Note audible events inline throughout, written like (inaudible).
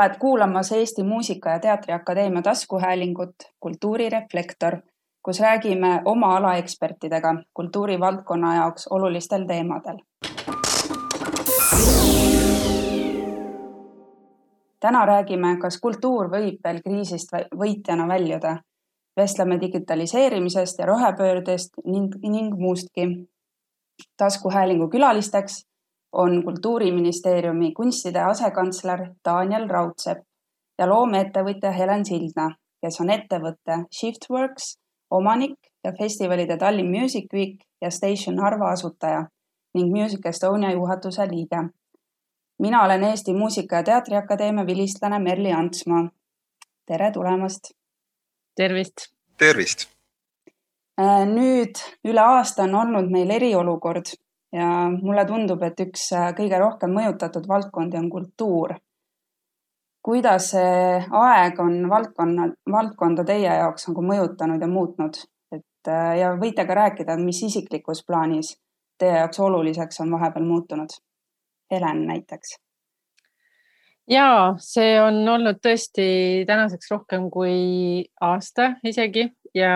oled kuulamas Eesti Muusika- ja Teatriakadeemia taskuhäälingut Kultuurireflektor, kus räägime oma ala ekspertidega kultuurivaldkonna jaoks olulistel teemadel. täna räägime, kas kultuur võib veel kriisist võitjana väljuda. vestleme digitaliseerimisest ja rohepöördest ning, ning muustki. taskuhäälingu külalisteks on Kultuuriministeeriumi kunstide asekantsler Daniel Raudsepp ja loomeettevõtja Helen Sildna, kes on ettevõtte Shiftworks omanik ja festivalide Tallinn Music Week ja Station Narva asutaja ning Music Estonia juhatuse liige. mina olen Eesti Muusika- ja Teatriakadeemia vilistlane Merli Antsmaa. tere tulemast. tervist. tervist. Äh, nüüd üle aasta on olnud meil eriolukord ja mulle tundub, et üks äh, kõige rohkem mõjutatud valdkondi on kultuur. kuidas see aeg on valdkonna, valdkonda teie jaoks nagu mõjutanud ja muutnud, et äh, ja võite ka rääkida, mis isiklikus plaanis teie jaoks oluliseks on vahepeal muutunud? Helen näiteks ja see on olnud tõesti tänaseks rohkem kui aasta isegi ja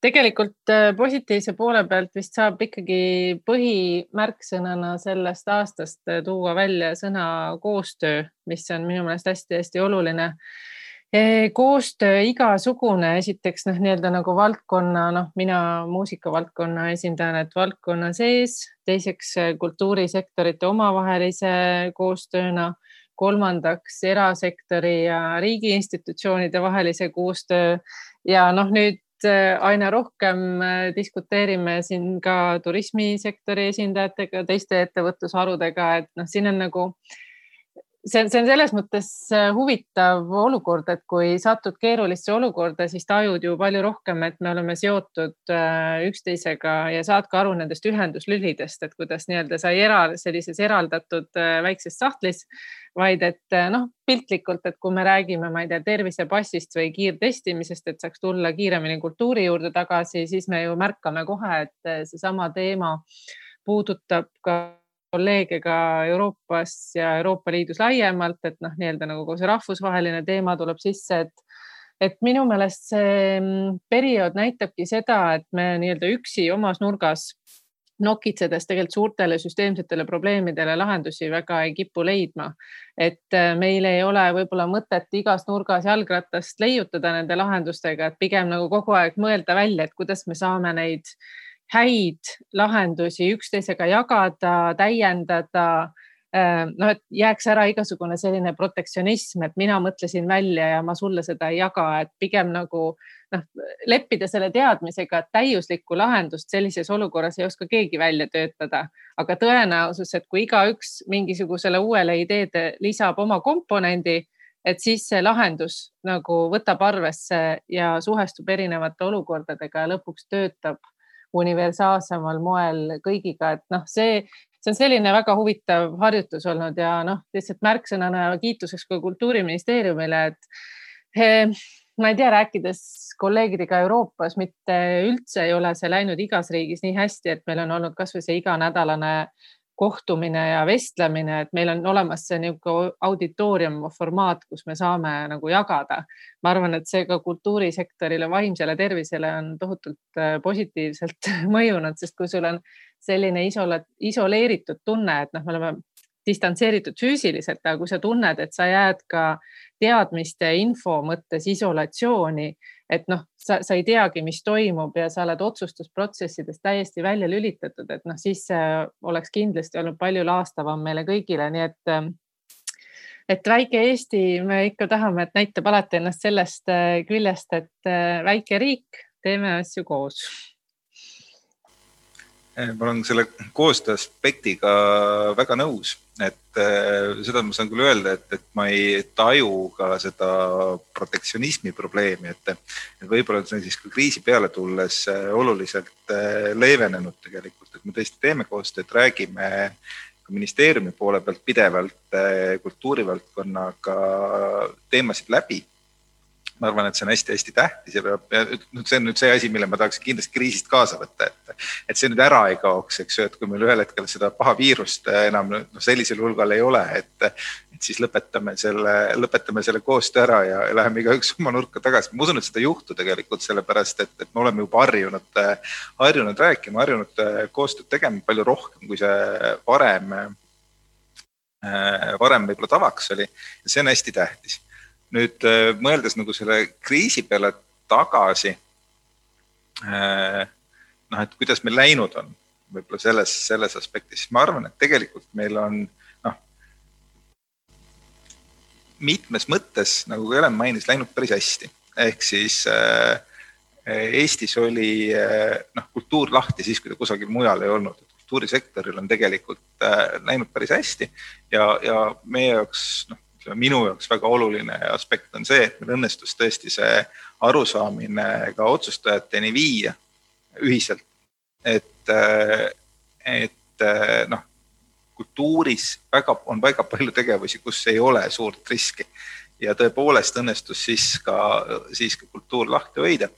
tegelikult äh, positiivse poole pealt vist saab ikkagi põhimärksõnana sellest aastast äh, tuua välja sõna koostöö, mis on minu meelest hästi-hästi oluline. koostöö igasugune, esiteks noh, nii-öelda nagu valdkonna, noh, mina muusikavaldkonna esindajana, et valdkonna sees, teiseks äh, kultuurisektorite omavahelise koostööna kolmandaks erasektori ja riigiinstitutsioonide vahelise koostöö ja noh, nüüd Äh, aina rohkem äh, diskuteerime siin ka turismisektori esindajatega, teiste ettevõtlusharudega, et noh, siin on nagu see, see on selles mõttes äh, huvitav olukord, et kui satud keerulisse olukorda, siis tajud ju palju rohkem, et me oleme seotud üksteisega ja saad ka aru nendest ühenduslülidest, et kuidas nii-öelda sa ei era sellises eraldatud väikses sahtlis vaid et noh, piltlikult, et kui me räägime, ma ei tea, tervisepassist või kiirtestimisest, et saaks tulla kiiremini kultuuri juurde tagasi, siis me ju märkame kohe, et seesama teema puudutab ka kolleege ka Euroopas ja Euroopa Liidus laiemalt, et noh, nii-öelda nagu kogu see rahvusvaheline teema tuleb sisse, et et minu meelest see mm, periood näitabki seda, et me nii-öelda üksi omas nurgas nokitsedes tegelikult suurtele süsteemsetele probleemidele lahendusi väga ei kipu leidma. et äh, meil ei ole võib-olla mõtet igas nurgas jalgratast leiutada nende lahendustega, et pigem nagu kogu aeg mõelda välja, et kuidas me saame neid häid lahendusi üksteisega jagada, täiendada Äh, noh, et jääks ära igasugune selline protektsionism, et mina mõtlesin välja ja ma sulle seda ei jaga, et pigem nagu noh, leppida selle teadmisega, et täiuslikku lahendust sellises olukorras ei oska keegi välja töötada, aga tõenäosus, et kui igaüks mingisugusele uuele ideede lisab oma komponendi, et siis see lahendus nagu võtab arvesse ja suhestub erinevate olukordadega ja lõpuks töötab universaalsemal moel kõigiga, et noh, see see on selline väga huvitav harjutus olnud ja noh, lihtsalt märksõnana kiituseks ka Kultuuriministeeriumile, et eh, ma ei tea, rääkides kolleegidega Euroopas, mitte üldse ei ole see läinud igas riigis nii hästi, et meil on olnud kasvõi see iganädalane kohtumine ja vestlemine, et meil on olemas see niisugune auditoorium formaat, kus me saame nagu jagada. ma arvan, et see ka kultuurisektorile, vaimsele tervisele on tohutult eh, positiivselt (laughs) mõjunud, sest kui sul on selline isola, isoleeritud tunne, et noh, me oleme distantseeritud füüsiliselt, aga kui sa tunned, et sa jääd ka teadmiste, info mõttes isolatsiooni, et noh, sa, sa ei teagi, mis toimub ja sa oled otsustusprotsessidest täiesti välja lülitatud, et noh, siis oleks kindlasti olnud palju laastavam meile kõigile, nii et et väike Eesti, me ikka tahame, et näitab alati ennast sellest küljest, et väike riik, teeme asju koos. Eh, ma olen selle koostöö aspektiga väga nõus, et eh, seda ma saan küll öelda, et, et ma ei taju ka seda protektsionismi probleemi, et, et võib-olla see on siis ka kriisi peale tulles eh, oluliselt leevenenud tegelikult, et me tõesti teeme koostööd, räägime ka ministeeriumi poole pealt pidevalt kultuurivaldkonnaga teemasid läbi ma arvan, et see on hästi-hästi tähtis ja peab, nüüd see on nüüd see asi, mille ma tahaks kindlasti kriisist kaasa võtta, et, et see nüüd ära ei kaoks, eks ju, et kui meil ühel hetkel seda paha viirust enam noh, sellisel hulgal ei ole, et, et siis lõpetame selle, lõpetame selle koostöö ära ja, läheme igaüks oma nurka tagasi. ma usun, et seda ei juhtu tegelikult sellepärast, et, et me oleme juba harjunud, harjunud rääkima, harjunud koostööd tegema palju rohkem, kui see varem, varem võib-olla tavaks oli ja see on hästi tähtis nüüd äh, mõeldes nagu selle kriisi peale tagasi. Äh, noh, et kuidas meil läinud on, võib-olla selles, selles aspektis, ma arvan, et tegelikult meil on noh, mitmes mõttes, nagu ka Helen mainis, läinud päris hästi. ehk siis äh, Eestis oli noh, kultuur lahti siis, kui ta kusagil mujal ei olnud. kultuurisektoril on tegelikult läinud päris hästi ja, ja meie jaoks noh, minu jaoks väga oluline aspekt on see, et meil õnnestus tõesti see arusaamine ka otsustajateni viia ühiselt. et, et noh, kultuuris väga, on väga palju tegevusi, kus ei ole suurt riski ja tõepoolest õnnestus siis ka, siis ka kultuur lahti hoida.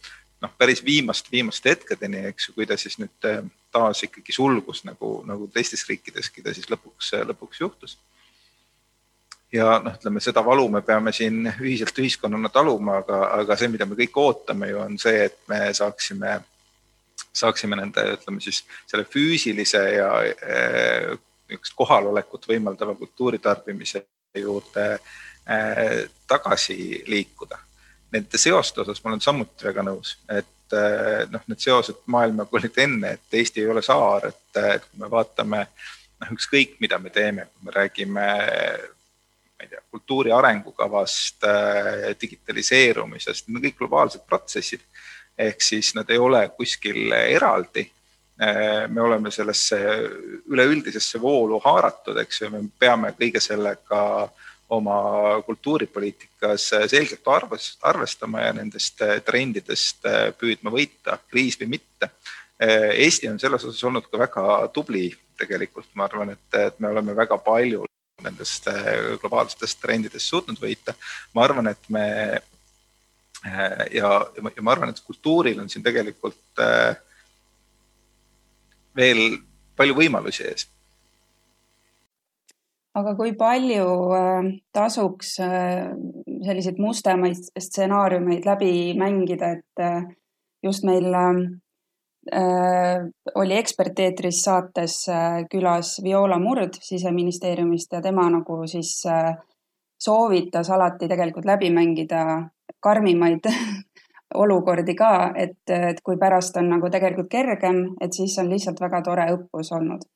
noh, päris viimast, viimaste hetkedeni, eks ju, kui ta siis nüüd taas ikkagi sulgus nagu, nagu teistes riikideski ta siis lõpuks, lõpuks juhtus ja noh, ütleme seda valu me peame siin ühiselt ühiskonnana taluma, aga, aga see, mida me kõik ootame ju on see, et me saaksime, saaksime nende, ütleme siis selle füüsilise ja eh, niisugust kohalolekut võimaldava kultuuritarbimise juurde eh, tagasi liikuda. Nende seoste osas ma olen samuti väga nõus, et eh, noh, need seosed maailmaga olid enne, et Eesti ei ole saar, et, et kui me vaatame noh, ükskõik mida me teeme, kui me räägime ma ei tea, kultuuri arengukavast, äh, digitaliseerumisest, need on kõik globaalsed protsessid. ehk siis nad ei ole kuskil eraldi. Äh, me oleme sellesse üleüldisesse voolu haaratud, eks ju, me peame kõige sellega oma kultuuripoliitikas selgelt arvest, arvestama ja nendest trendidest püüdma võita, kriis või mitte. Eesti on selles osas olnud ka väga tubli tegelikult, ma arvan, et, et me oleme väga palju nendest äh, globaalsetest trendidest suutnud võita. ma arvan, et me äh, ja, ja ma arvan, et kultuuril on siin tegelikult äh, veel palju võimalusi ees. aga kui palju tasuks selliseid mustemaid stsenaariumeid läbi mängida, et just meil oli eksperteetris saates äh, külas Viola Murd siseministeeriumist ja tema nagu siis äh, soovitas alati tegelikult läbi mängida karmimaid (laughs) olukordi ka, et, et kui pärast on nagu tegelikult kergem, et siis on lihtsalt väga tore õppus olnud.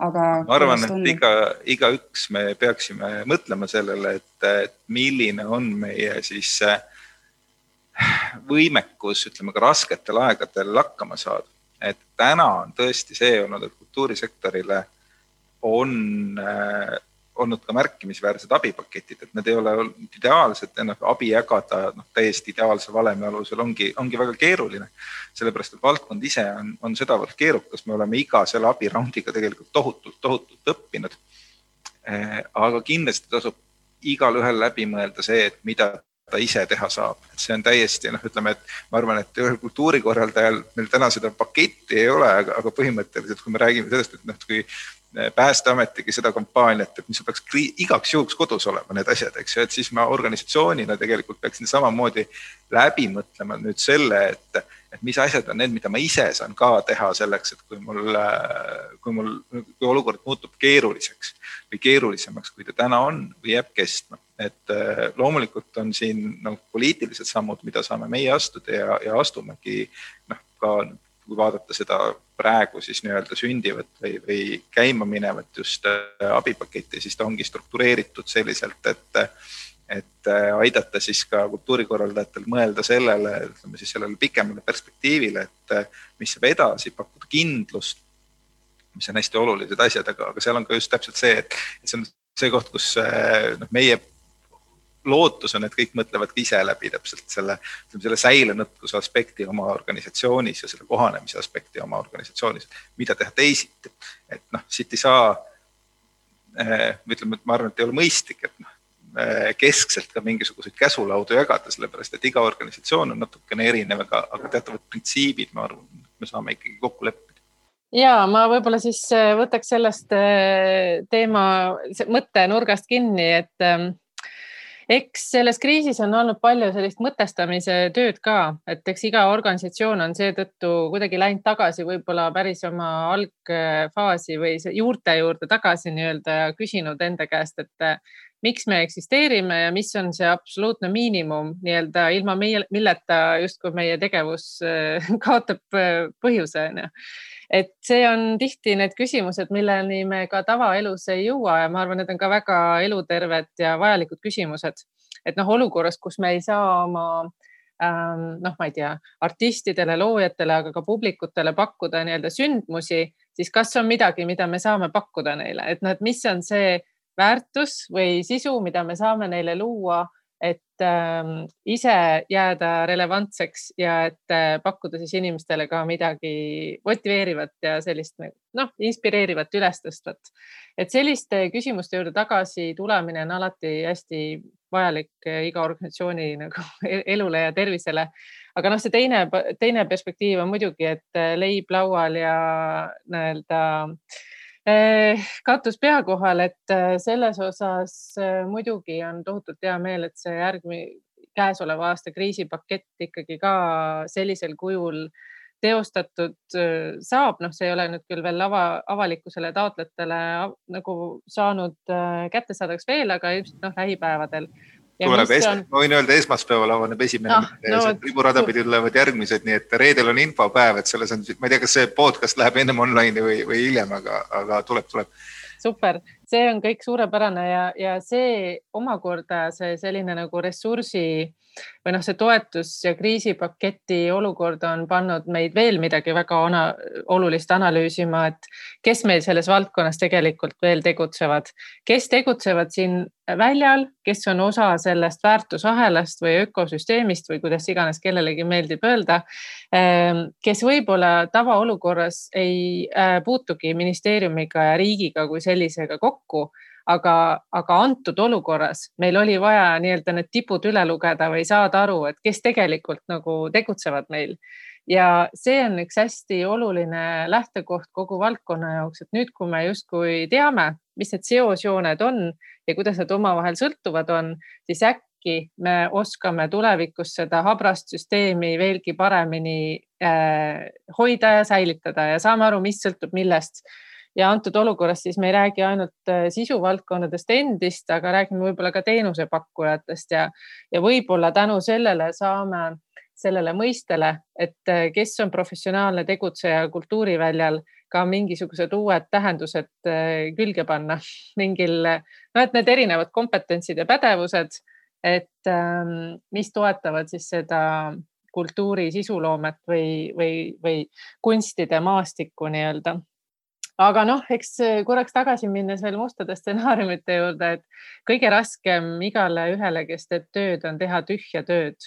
aga. ma arvan, et iga, igaüks me peaksime mõtlema sellele, et, et milline on meie siis äh, võimekus, ütleme ka rasketel aegadel hakkama saada. et täna on tõesti see olnud, et kultuurisektorile on äh, olnud ka märkimisväärsed abipaketid, et need ei ole olnud ideaalsed, noh abi jagada noh, täiesti ideaalse valemi alusel ongi, ongi väga keeruline. sellepärast, et valdkond ise on, on sedavõrd keerukas, me oleme iga selle abiraundiga tegelikult tohutult, tohutult õppinud. Äh, aga kindlasti tasub igalühel läbi mõelda see, et mida ta ise teha saab, et see on täiesti noh, ütleme, et ma arvan, et ühel kultuurikorraldajal meil täna seda paketti ei ole, aga, aga põhimõtteliselt, kui me räägime sellest, et noh, kui Päästeametigi seda kampaaniat, et mis peaks igaks juhuks kodus olema, need asjad, eks ju, et siis ma organisatsioonina tegelikult peaksin samamoodi läbi mõtlema nüüd selle, et, et mis asjad on need, mida ma ise saan ka teha selleks, et kui mul, kui mul, kui olukord muutub keeruliseks või keerulisemaks, kui ta täna on või jääb kestma. Et äh, loomulikult on siin noh, poliitilised sammud, mida saame meie astuda ja, ja astumegi noh, ka kui vaadata seda praegu siis nii-öelda sündivat või, või käima minevat just äh, abipaketti, siis ta ongi struktureeritud selliselt, et et äh, aidata siis ka kultuurikorraldajatel mõelda sellele, ütleme siis sellele pikemale perspektiivile, et mis saab edasi, pakkuda kindlust, mis on hästi olulised asjad, aga, aga seal on ka just täpselt see, et see on see koht, kus noh, meie lootus on, et kõik mõtlevad ka ise läbi täpselt selle, ütleme selle säilenõtkuse aspekti oma organisatsioonis ja selle kohanemise aspekti oma organisatsioonis, mida teha teisiti. et noh, siit ei saa, eh, ütleme, et ma arvan, et ei ole mõistlik, et noh, keskselt ka mingisuguseid käsulaudu jagada, sellepärast et iga organisatsioon on natukene erinev, aga, aga teatavad printsiibid, ma arvan, me saame ikkagi kokku leppida ja ma võib-olla siis võtaks sellest teema mõttenurgast kinni, et ähm, eks selles kriisis on olnud palju sellist mõtestamise tööd ka, et eks iga organisatsioon on seetõttu kuidagi läinud tagasi võib-olla päris oma algfaasi või juurte juurde tagasi nii-öelda ja küsinud enda käest, et miks me eksisteerime ja mis on see absoluutne miinimum nii-öelda ilma meie, milleta justkui meie tegevus eh, (laughs) kaotab eh, põhjuse onju et see on tihti need küsimused, milleni me ka tavaelus ei jõua ja ma arvan, need on ka väga eluterved ja vajalikud küsimused. et noh, olukorras, kus me ei saa oma ähm, noh, ma ei tea, artistidele, loojatele, aga ka publikutele pakkuda nii-öelda sündmusi, siis kas on midagi, mida me saame pakkuda neile, et noh, et mis on see väärtus või sisu, mida me saame neile luua et äh, ise jääda relevantseks ja et äh, pakkuda siis inimestele ka midagi motiveerivat ja sellist noh, inspireerivat, ülestõstvat. et selliste küsimuste juurde tagasi tulemine on alati hästi vajalik äh, iga organisatsiooni nagu e-, elule ja tervisele. aga noh, see teine, teine perspektiiv on muidugi, et äh, leib laual ja nii-öelda äh, Eh, katus pea kohal, et eh, selles osas eh, muidugi on tohutult hea meel, et see järgmine, käesoleva aasta kriisipakett ikkagi ka sellisel kujul teostatud saab, noh, see ei ole nüüd küll veel ava, avalikkusele taotlejatele nagu saanud kättesaadavaks veel, aga ilmselt noh, lähipäevadel tuleb es-, ma võin öelda, esmaspäeval avaneb esimene ah,, no, riburada pidi tulevad järgmised, nii et reedel on infopäev, et selles on, ma ei tea, kas see podcast läheb ennem online'i või, või hiljem, aga, aga tuleb, tuleb. super, see on kõik suurepärane ja, ja see omakorda see selline nagu ressursi või noh, see toetus ja kriisipaketi olukord on pannud meid veel midagi väga ana, olulist analüüsima, et kes meil selles valdkonnas tegelikult veel tegutsevad, kes tegutsevad siin väljal, kes on osa sellest väärtusahelast või ökosüsteemist või kuidas iganes kellelegi meeldib öelda, ehm, kes võib-olla tavaolukorras ei äh, puutugi ministeeriumiga ja riigiga kui sellisega kokku aga, aga antud olukorras meil oli vaja nii-öelda need tipud üle lugeda või saada aru, et kes tegelikult nagu tegutsevad meil. ja see on üks hästi oluline lähtekoht kogu valdkonna jaoks, et nüüd, kui me justkui teame, mis need seosjooned on ja kuidas nad omavahel sõltuvad on, siis äkki me oskame tulevikus seda habrast süsteemi veelgi paremini äh, hoida ja säilitada ja saame aru, mis sõltub millest. Ja antud olukorras siis me ei räägi ainult äh, sisuvaldkondadest endist, aga räägime võib-olla ka teenusepakkujatest ja, ja võib-olla tänu sellele saame sellele mõistele, et äh, kes on professionaalne tegutseja kultuuriväljal, ka mingisugused uued tähendused äh, külge panna (laughs) mingil, no et need erinevad kompetentsid ja pädevused, et ähm, mis toetavad siis seda kultuuri sisuloomet või, või, või kunstide maastikku nii-öelda aga noh, eks korraks tagasi minnes veel mustade stsenaariumite juurde, et kõige raskem igale ühele, kes teeb tööd, on teha tühja tööd.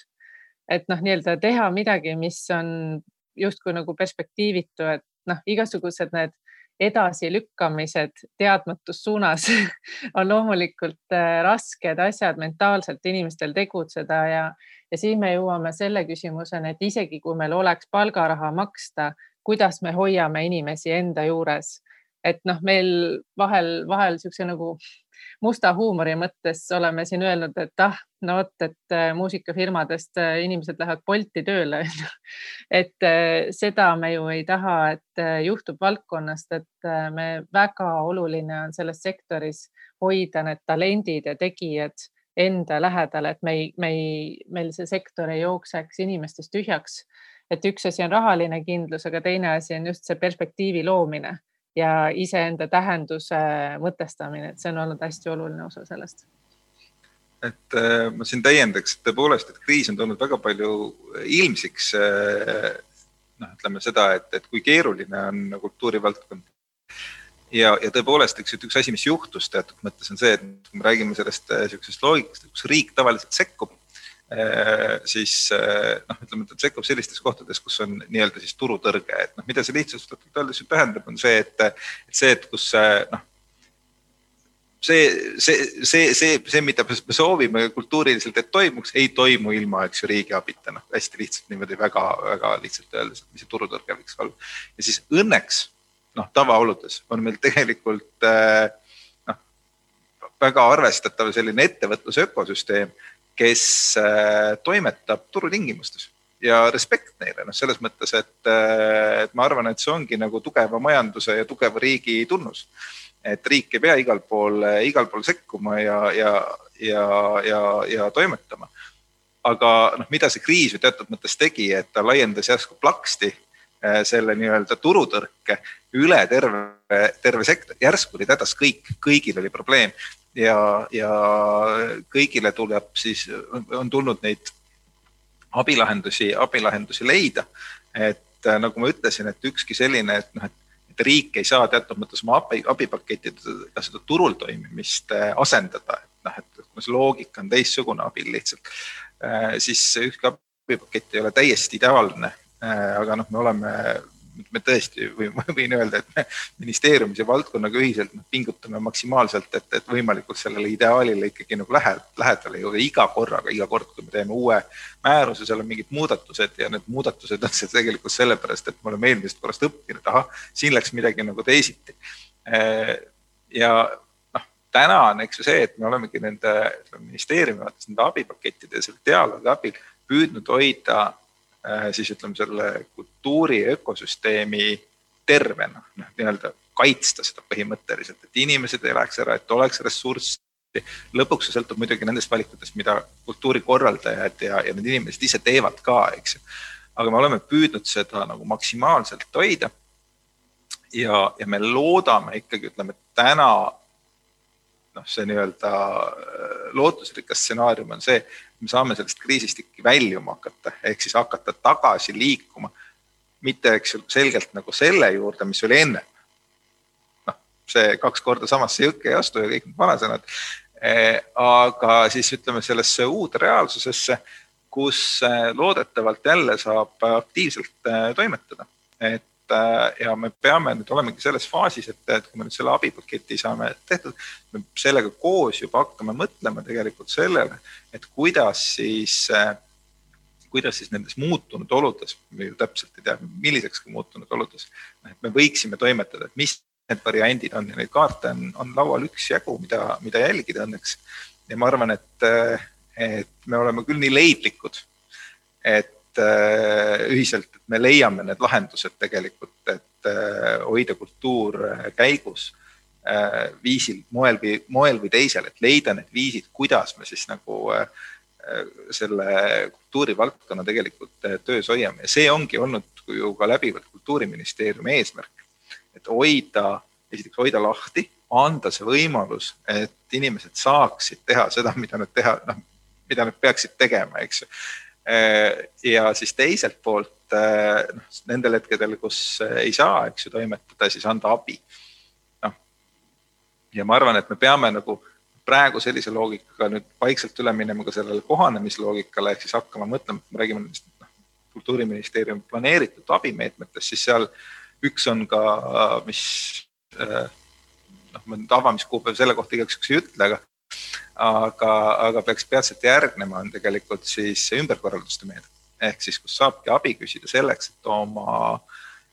et noh, nii-öelda teha midagi, mis on justkui nagu perspektiivitu, et noh, igasugused need edasilükkamised teadmatus suunas (laughs) on loomulikult äh, rasked asjad mentaalselt inimestel tegutseda ja, ja siin me jõuame selle küsimuseni, et isegi kui meil oleks palgaraha maksta, kuidas me hoiame inimesi enda juures. et noh, meil vahel, vahel niisuguse nagu musta huumori mõttes oleme siin öelnud, et ah, no vot, et äh, muusikafirmadest äh, inimesed lähevad Bolti tööle (laughs) et äh, seda me ju ei taha, et juhtub valdkonnast, et me väga oluline on selles sektoris hoida need talendid ja tegijad enda lähedal, et me ei, me ei, meil see sektor ei jookseks inimestest tühjaks. Et üks asi on rahaline kindlus, aga teine asi on just see perspektiivi loomine ja iseenda tähenduse mõtestamine, et see on olnud hästi oluline osa sellest et äh, ma siin täiendaks, et tõepoolest, et kriis on toonud väga palju ilmsiks äh, noh, ütleme seda, et, et kui keeruline on kultuurivaldkond. ja, ja tõepoolest, eks üks asi, mis juhtus teatud mõttes on see, et kui me räägime sellest niisugusest loogikast, kus riik tavaliselt sekkub Äh, siis äh, noh, ütleme, ta sekkub sellistes kohtades, kus on nii-öelda siis turutõrge, et noh, mida see lihtsustatult öeldes tähendab, on see, et, et see, et kus noh, see, see, see, see, see, mida me soovime kultuuriliselt, et toimuks, ei toimu ilma, eks ju, riigi abita, noh, hästi lihtsalt niimoodi väga-väga lihtsalt öeldes, et mis see turutõrge võiks olla. ja siis õnneks noh, tavaoludes on meil tegelikult äh, noh, väga arvestatav selline ettevõtluse ökosüsteem, kes äh, toimetab turutingimustes ja respekt neile, noh, selles mõttes, et, äh, et ma arvan, et see ongi nagu tugeva majanduse ja tugeva riigi tunnus. et riik ei pea igal pool, igal pool sekkuma ja, ja, ja, ja, ja toimetama. aga noh, mida see kriis ju teatud mõttes tegi, et ta laiendas järsku plaksti äh, selle nii-öelda turutõrke üle terve, terve sektor, järsku olid hädas kõik, kõigil oli probleem ja, ja kõigile tuleb siis, on tulnud neid abilahendusi, abilahendusi leida. et äh, nagu ma ütlesin, et ükski selline, et noh, et et riik ei saa teatud mõttes oma abi, abipakettidega seda turul toimimist äh, asendada, et noh, et kuna see loogika on teistsugune abil lihtsalt, äh, siis ükski abipakett ei ole täiesti ideaalne. aga noh, me oleme me tõesti või ma võin öelda, et me ministeeriumis ja valdkonnaga ühiselt noh, pingutame maksimaalselt, et, et võimalikult sellele ideaalile ikkagi nagu lähe, lähedale jõuda iga korraga, iga kord, kui me teeme uue määruse, seal on mingid muudatused ja need muudatused on see tegelikult sellepärast, et me oleme eelmisest korrast õppinud, ahah, siin läks midagi nagu teisiti. ja noh, täna on, eks ju see, et me olemegi nende ministeeriumi vaates nende abipakettide ja selle dialoogi abil püüdnud hoida siis ütleme selle kultuuri ökosüsteemi tervena, noh nii-öelda kaitsta seda põhimõtteliselt, et inimesed ei läheks ära, et oleks ressurssi. lõpuks see sõltub muidugi nendest valikutest, mida kultuurikorraldajad ja, ja need inimesed ise teevad ka, eks ju. aga me oleme püüdnud seda nagu maksimaalselt hoida. ja, ja me loodame ikkagi, ütleme täna noh, see nii-öelda äh, lootusrikas stsenaarium on see, me saame sellest kriisist ikkagi väljuma hakata, ehk siis hakata tagasi liikuma. mitte, eks ju, selgelt nagu selle juurde, mis oli enne. noh, see kaks korda samasse jõkke ei astu ja kõik need vanasõnad eh,. aga siis ütleme sellesse uude reaalsusesse, kus eh, loodetavalt jälle saab aktiivselt eh, toimetada, et ja me peame nüüd olemegi selles faasis, et, et kui me nüüd selle abipaketi saame tehtud, me sellega koos juba hakkame mõtlema tegelikult sellele, et kuidas siis, äh, kuidas siis nendes muutunud oludes, me ju täpselt ei tea, milliseks muutunud oludes, et me võiksime toimetada, et mis need variandid on ja neid kaarte on, on laual üksjagu, mida, mida jälgida õnneks. ja ma arvan, et, et me oleme küll nii leidlikud, et Äh, ühiselt, et me leiame need lahendused tegelikult, et äh, hoida kultuur äh, käigus viisil, moel või, moel või teisel, et leida need viisid, kuidas me siis nagu selle kultuurivaldkonna tegelikult töös hoiame. Ja see ongi olnud ju ka läbivalt Kultuuriministeeriumi eesmärk, et hoida, esiteks hoida lahti, anda see võimalus, et inimesed saaksid teha seda, mida nad teha, noh, mida nad peaksid tegema, eks ju. Äh, ja siis teiselt poolt äh, noh, nendel hetkedel, kus äh, ei saa, eks ju, toimetada, siis anda abi. noh, ja ma arvan, et me peame nagu praegu sellise loogikaga nüüd vaikselt üle minema ka sellele kohanemisloogikale ehk siis hakkama mõtlema, et me räägime nendest noh, kultuuriministeeriumi planeeritud abimeetmetest, siis seal üks on ka, mis noh, ma nüüd avamiskuupäev selle kohta igaks juhuks ei ütle, aga aga, aga peaks peatselt järgnema, on tegelikult siis ümberkorralduste meede ehk siis, kus saabki abi küsida selleks, et oma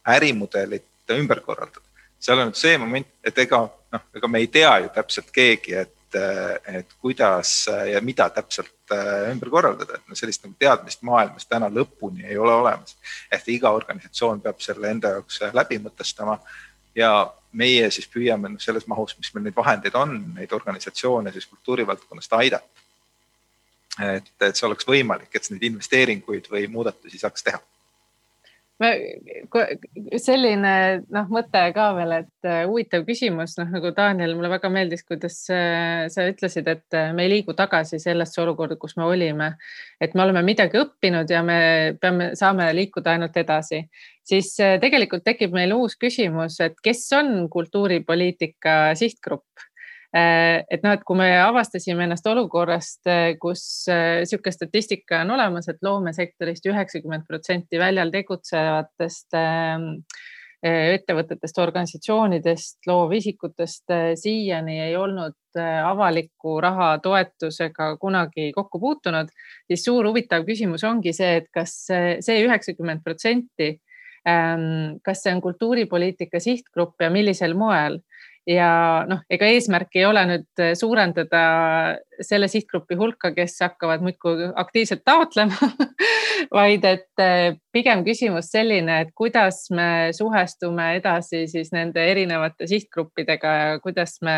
ärimudelit ümber korraldada. seal on nüüd see moment, et ega noh, ega me ei tea ju täpselt keegi, et, et kuidas ja mida täpselt äh, ümber korraldada, et no sellist nagu teadmist maailmas täna lõpuni ei ole olemas. ehk iga organisatsioon peab selle enda jaoks läbi mõtestama ja meie siis püüame noh, selles mahus, mis meil neid vahendeid on, neid organisatsioone siis kultuurivaldkonnast aidata. et, et see oleks võimalik, et neid investeeringuid või muudatusi saaks teha selline noh, mõte ka veel, et äh, huvitav küsimus, noh nagu Daniel, mulle väga meeldis, kuidas äh, sa ütlesid, et äh, me ei liigu tagasi sellesse olukorda, kus me olime. et me oleme midagi õppinud ja me peame, saame liikuda ainult edasi, siis tegelikult tekib meil uus küsimus, et kes on kultuuripoliitika sihtgrupp et noh, et kui me avastasime ennast olukorrast, äh, kus niisugune äh, statistika on olemas, et loomesektorist üheksakümmend protsenti väljal tegutsevatest ähm, ettevõtetest, organisatsioonidest, loovisikutest siiani ei olnud avaliku raha toetusega kunagi kokku puutunud, siis suur huvitav küsimus ongi see, et kas see üheksakümmend protsenti, ähm, kas see on kultuuripoliitika sihtgrupp ja millisel moel ja noh, ega eesmärk ei ole nüüd suurendada selle sihtgrupi hulka, kes hakkavad muudkui aktiivselt taotlema (laughs) vaid et eh, pigem küsimus selline, et kuidas me suhestume edasi siis nende erinevate sihtgruppidega ja kuidas me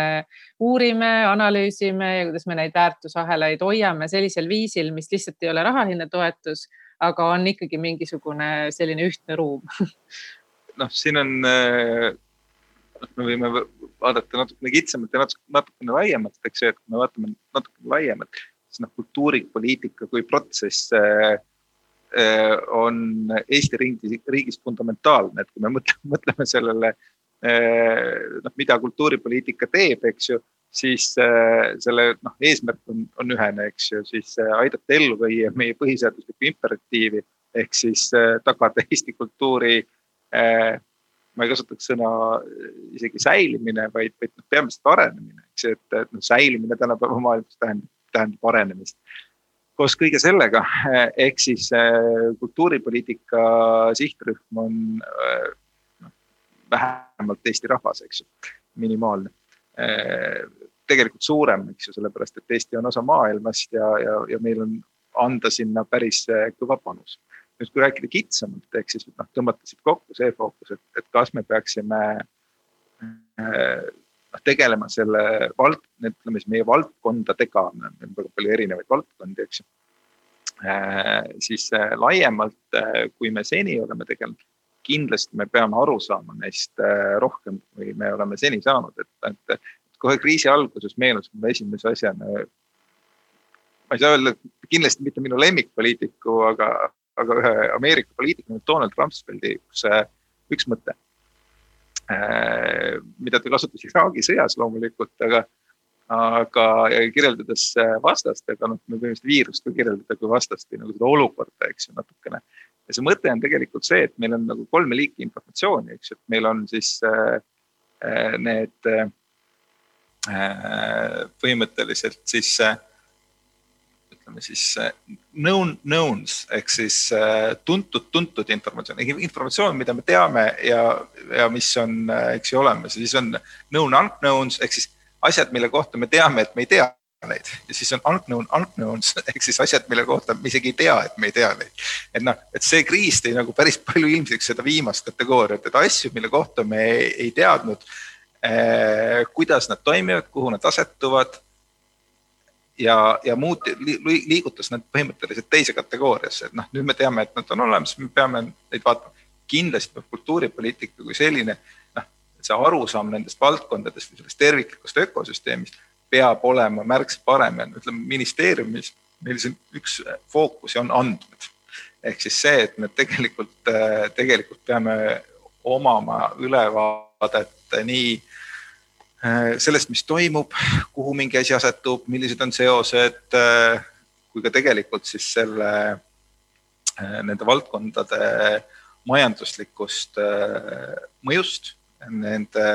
uurime, analüüsime ja kuidas me neid väärtusahelaid hoiame sellisel viisil, mis lihtsalt ei ole rahaline toetus, aga on ikkagi mingisugune selline ühtne ruum. (laughs) Noh, siin on äh me võime vaadata natukene kitsamalt ja natukene laiemalt, eks ju, et kui me vaatame natukene laiemalt, siis noh, kultuuripoliitika kui protsess äh, äh, on Eesti riigis, riigis fundamentaalne, et kui me mõtleme, (laughs) mõtleme sellele äh,, noh, mida kultuuripoliitika teeb, eks ju, siis äh, selle noh, eesmärk on, on ühene, eks ju, siis äh, aidata ellu viia meie põhiseaduslikku imperatiivi ehk siis äh, tagada Eesti kultuuri ma ei kasutaks sõna äh, isegi säilimine, vaid, vaid noh, peamiselt arenemine, eks ju, et, et noh, säilimine tänapäeva maailmas tähendab, tähendab arenemist. koos kõige sellega äh, ehk siis äh, kultuuripoliitika sihtrühm on noh, vähemalt Eesti rahvas, eks ju, minimaalne. tegelikult suurem, eks ju, sellepärast et Eesti on osa maailmast ja, ja, ja meil on anda sinna päris kõva panus nüüd, kui rääkida kitsamalt, ehk siis noh, tõmmata siit kokku see fookus, et, et kas me peaksime äh, noh, tegelema selle vald, ütleme siis meie valdkondadega, meil on väga palju erinevaid valdkondi, eks ju. Äh, siis äh, laiemalt, kui me seni oleme tegelenud, kindlasti me peame aru saama neist rohkem, kui me oleme seni saanud, et, et kohe kriisi alguses meenus mulle esimese asjana ma ei saa öelda, kindlasti mitte minu lemmikpoliitiku, aga, aga ühe Ameerika poliitiku Donald Rumsfeldi üks, üks mõte, äh, mida ta kasutas Iraagi sõjas loomulikult, aga, aga kirjeldades vastast, aga noh, me võime seda viirust ka kirjeldada kui vastast või nagu seda olukorda, eks ju, natukene. ja see mõte on tegelikult see, et meil on nagu kolme liiki informatsiooni, eks ju, et meil on siis äh, äh need äh, põhimõtteliselt siis äh, ütleme siis äh, known knowns ehk siis äh, tuntud, tuntud informatsioon, informatsioon, mida me teame ja, ja mis on, äh, eks ju, olemas. Ja siis on known unknowns ehk siis asjad, mille kohta me teame, et me ei tea neid. Ja siis on unknown unknowns (laughs) ehk siis asjad, mille kohta me isegi ei tea, et me ei tea neid. et noh, et see kriis tõi nagu päris palju ilmsiks seda viimast kategooriat, et asju, mille kohta me ei, ei teadnud eh,, kuidas nad toimivad, kuhu nad asetuvad ja, ja muut-, liigutas nad põhimõtteliselt teise kategooriasse, et noh, nüüd me teame, et nad on olemas, me peame neid vaatama. kindlasti peab kultuuripoliitika kui selline, noh, see arusaam nendest valdkondadest või sellest terviklikust ökosüsteemist peab olema märksa parem ja ütleme ministeeriumis meil siin üks fookusi on andmed. ehk siis see, et me tegelikult, tegelikult peame omama ülevaadet nii sellest, mis toimub, kuhu mingi asi asetub, millised on seosed, äh, kui ka tegelikult siis selle, äh, nende valdkondade majanduslikust mõjust, nende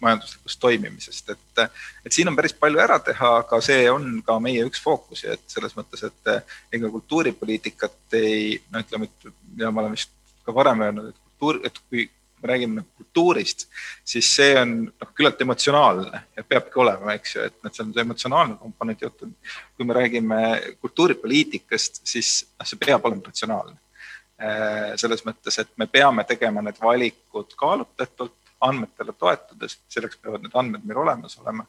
majanduslikust toimimisest, et, et siin on päris palju ära teha, aga see on ka meie üks fookusi, et selles mõttes, et ega kultuuripoliitikat ei, no ütleme, et ja ma olen vist ka varem öelnud, et kultuur, et kui me räägime kultuurist, siis see on noh, küllalt emotsionaalne ja peabki olema, eks ju, et noh, see on see emotsionaalne komponent juttu. kui me räägime kultuuripoliitikast, siis noh, see peab olema ratsionaalne. Äh, selles mõttes, et me peame tegema need valikud kaalutletult, andmetele toetudes, selleks peavad need andmed meil olemas olema.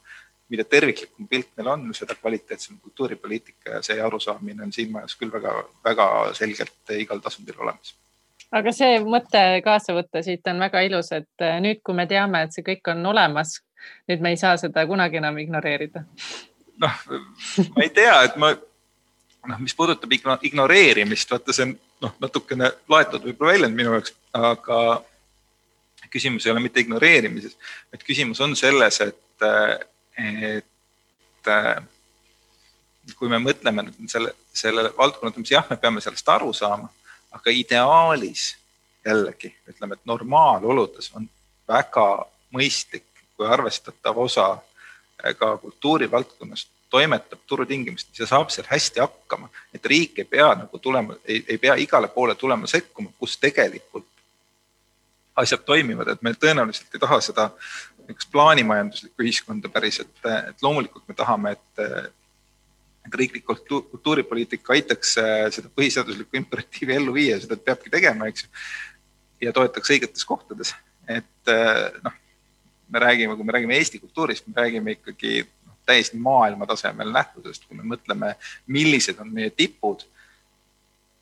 mida terviklikum pilt meil on, seda kvaliteetsem kultuuripoliitika ja see arusaamine on siin majas küll väga-väga selgelt igal tasandil olemas aga see mõte kaasa võtta siit on väga ilus, et äh, nüüd, kui me teame, et see kõik on olemas, nüüd me ei saa seda kunagi enam ignoreerida. noh, ma ei tea, et ma noh, mis puudutab ignoreerimist, vaata see on noh, natukene laetud võib-olla väljend minu jaoks, aga küsimus ei ole mitte ignoreerimises, vaid küsimus on selles, et, et kui me mõtleme selle, selle valdkonna, jah, me peame sellest aru saama aga ideaalis jällegi ütleme, et normaaloludes on väga mõistlik, kui arvestatav osa eh, ka kultuurivaldkonnast toimetab turutingimustes ja saab seal hästi hakkama, et riik ei pea nagu tulema, ei pea igale poole tulema sekkuma, kus tegelikult asjad toimivad, et me tõenäoliselt ei taha seda niisugust plaanimajanduslikku ühiskonda päris, et, et loomulikult me tahame, et et riiklik kultuuripoliitika aitaks äh, seda põhiseaduslikku imperatiivi ellu viia, seda peabki tegema, eks ju. ja toetaks õigetes kohtades, et äh, noh, me räägime, kui me räägime Eesti kultuurist, me räägime ikkagi noh, täiesti maailma tasemel nähtusest, kui me mõtleme, millised on meie tipud.